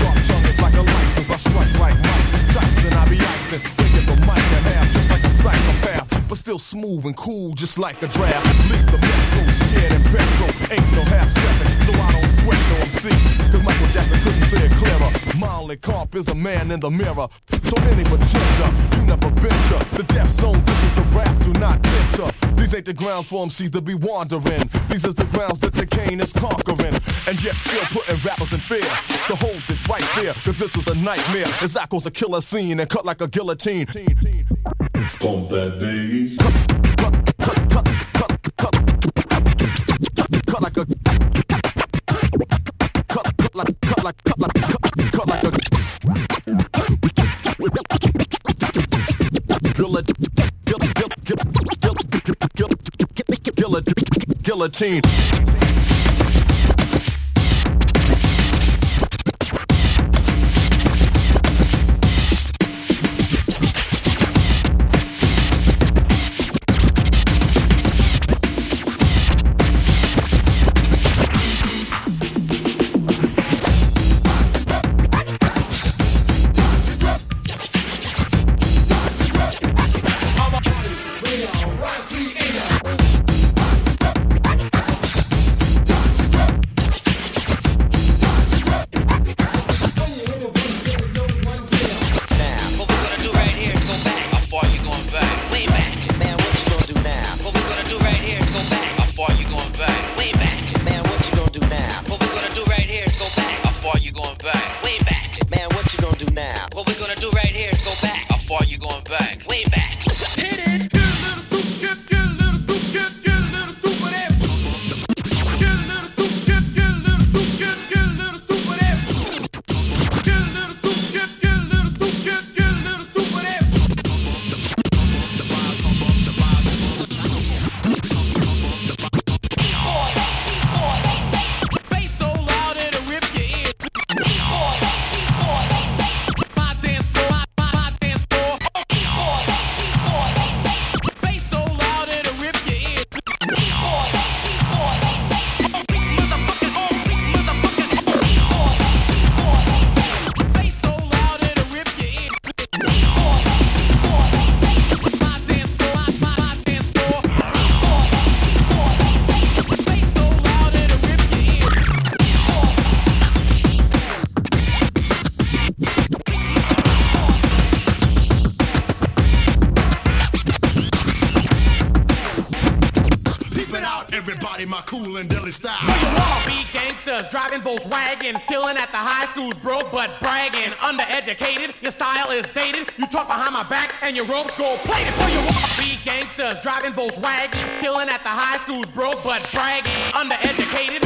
Sharp tongue is like a license. I strike like Mike Tyson. I be icing, breaking the mic in half just like a psychopath. But still smooth and cool, just like a draft. Leave the metro, scared and petrol. Ain't no half stepping, so I don't sweat no MC. Cause Michael Jackson couldn't say it clearer. Only comp is the man in the mirror. So any pretender, the death zone. This is the rap, do not enter. These ain't the grounds for MCs to be wandering. These is the grounds that the Kane is conquering. And yet still putting rappers in fear. So hold it right there, cause this is a nightmare. I goes a killer scene and cut like a guillotine. Pump that bass. Guillotine. your style is dated. You talk behind my back and your ropes go plated for your walk. Gangsters driving Volkswagen, killing at the high schools, broke but bragging. Undereducated,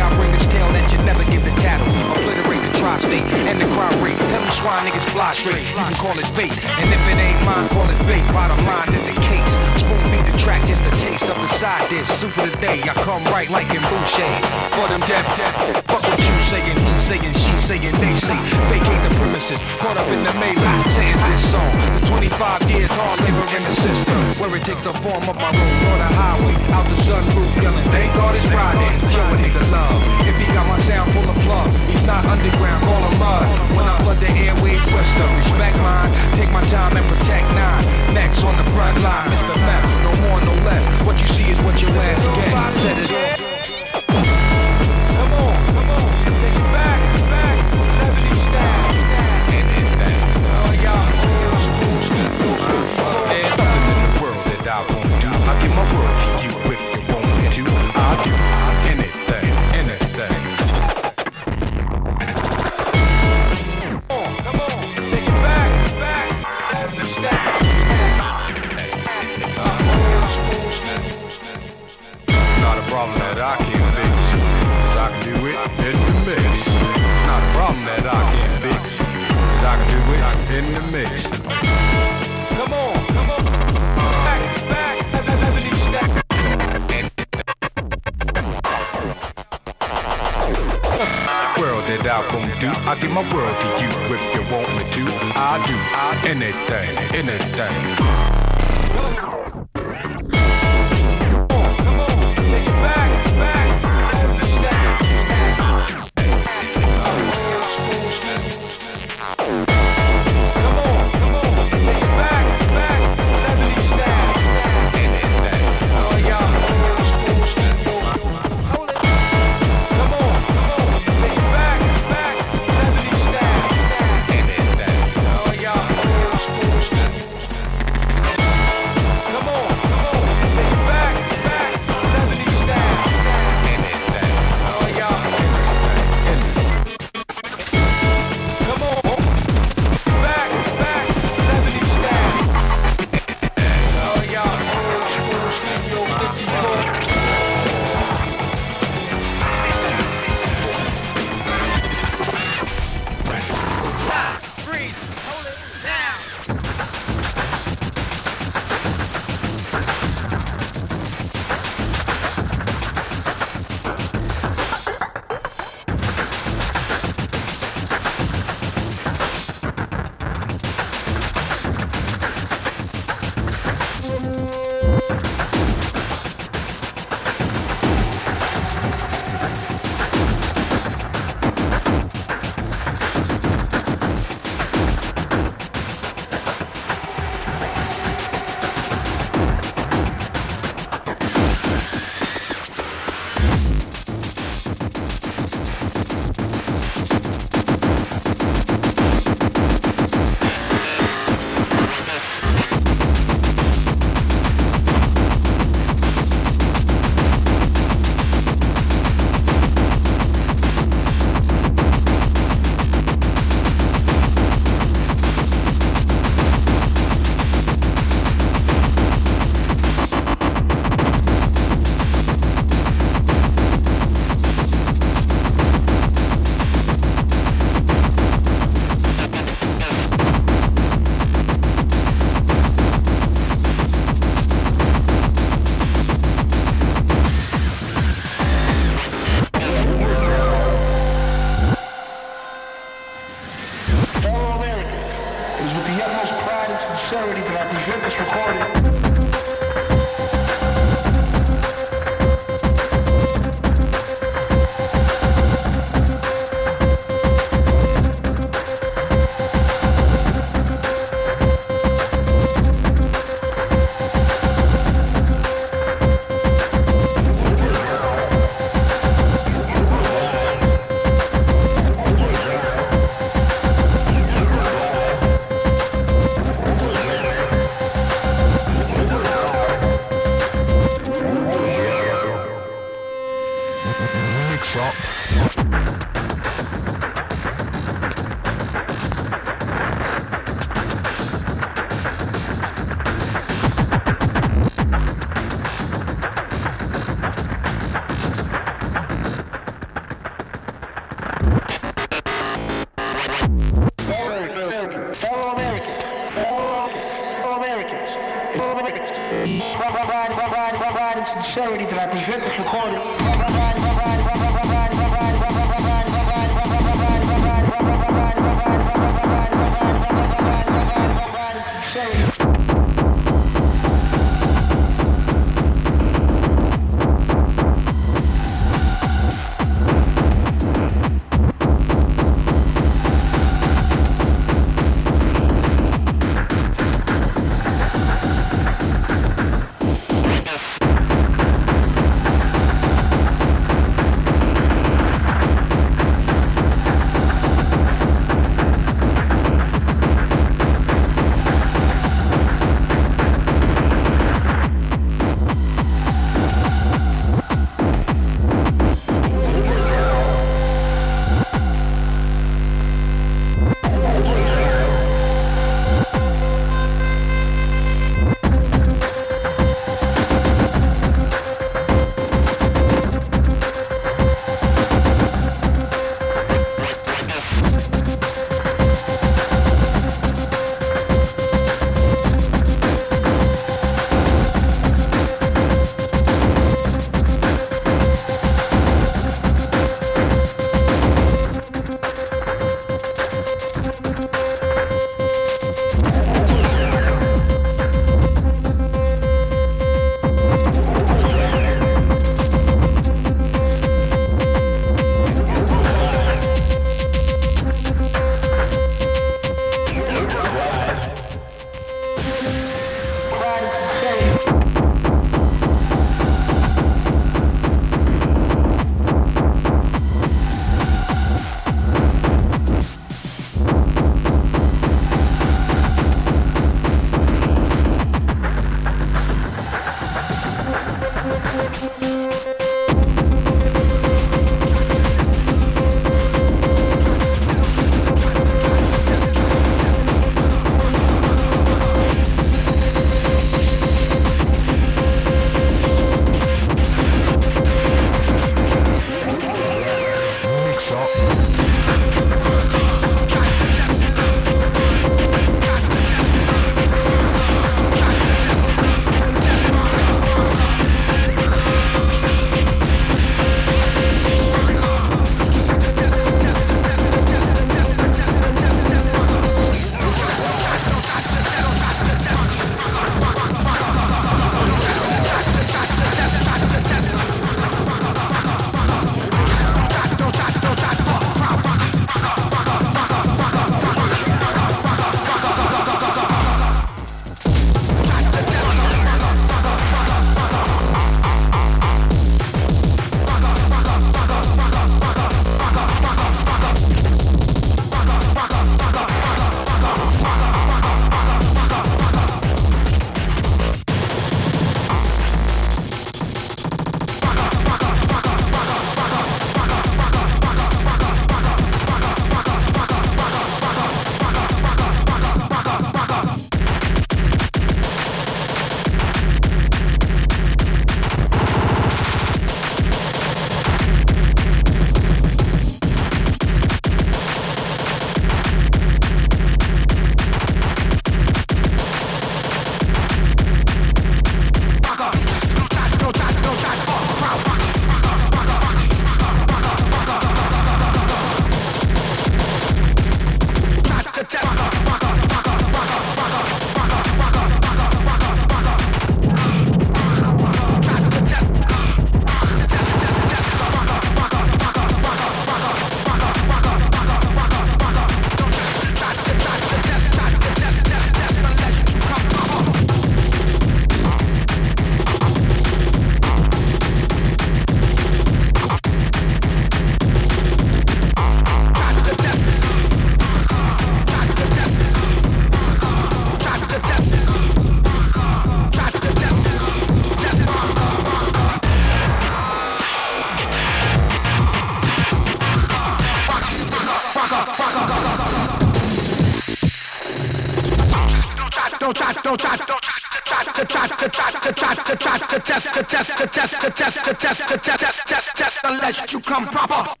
you come proper.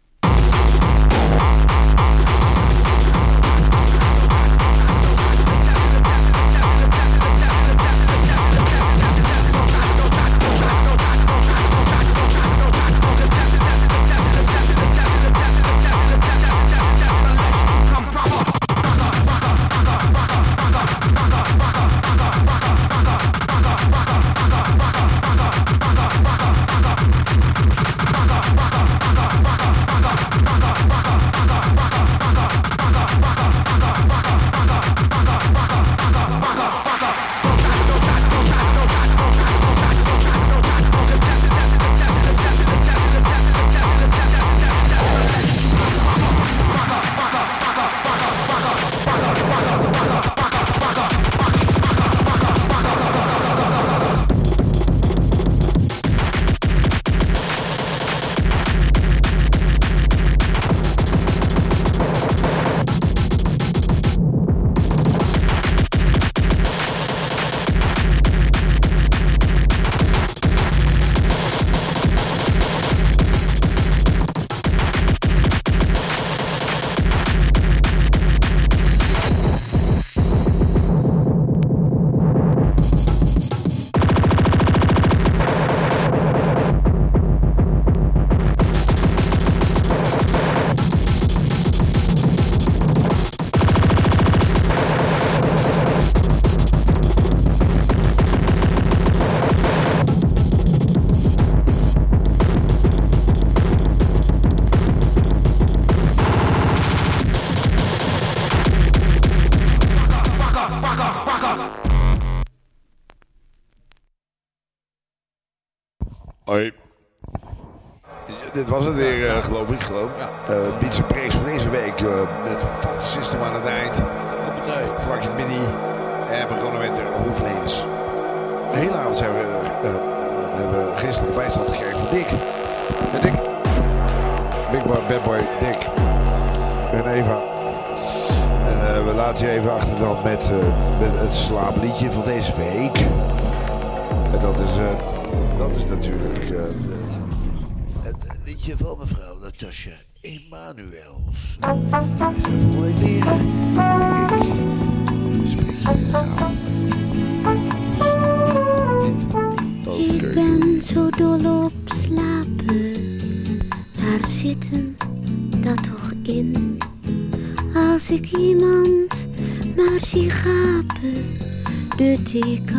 Dit was het weer, eh, geloof ik. Geloof. Eh en Breaks voor deze week. eh, met Fuck System aan het eind. Vlakje Mini. En we begonnen met de hoefleders. De hele avond zijn we, eh, eh, hebben we geestelijke bijstand gekregen van Dick. En Dick. Big Boy, Bad Boy, Dick. En Eva. En eh, we laten je even achter dan met, eh, met het slaapliedje van deze week. En dat is, eh, dat is natuurlijk eh, liedje van mevrouw Natasja Emanuels. Is een volgende ik. Een ben zo dol op slapen. Daar zit hem dat toch in. Als ik iemand maar zie gapen, dut ik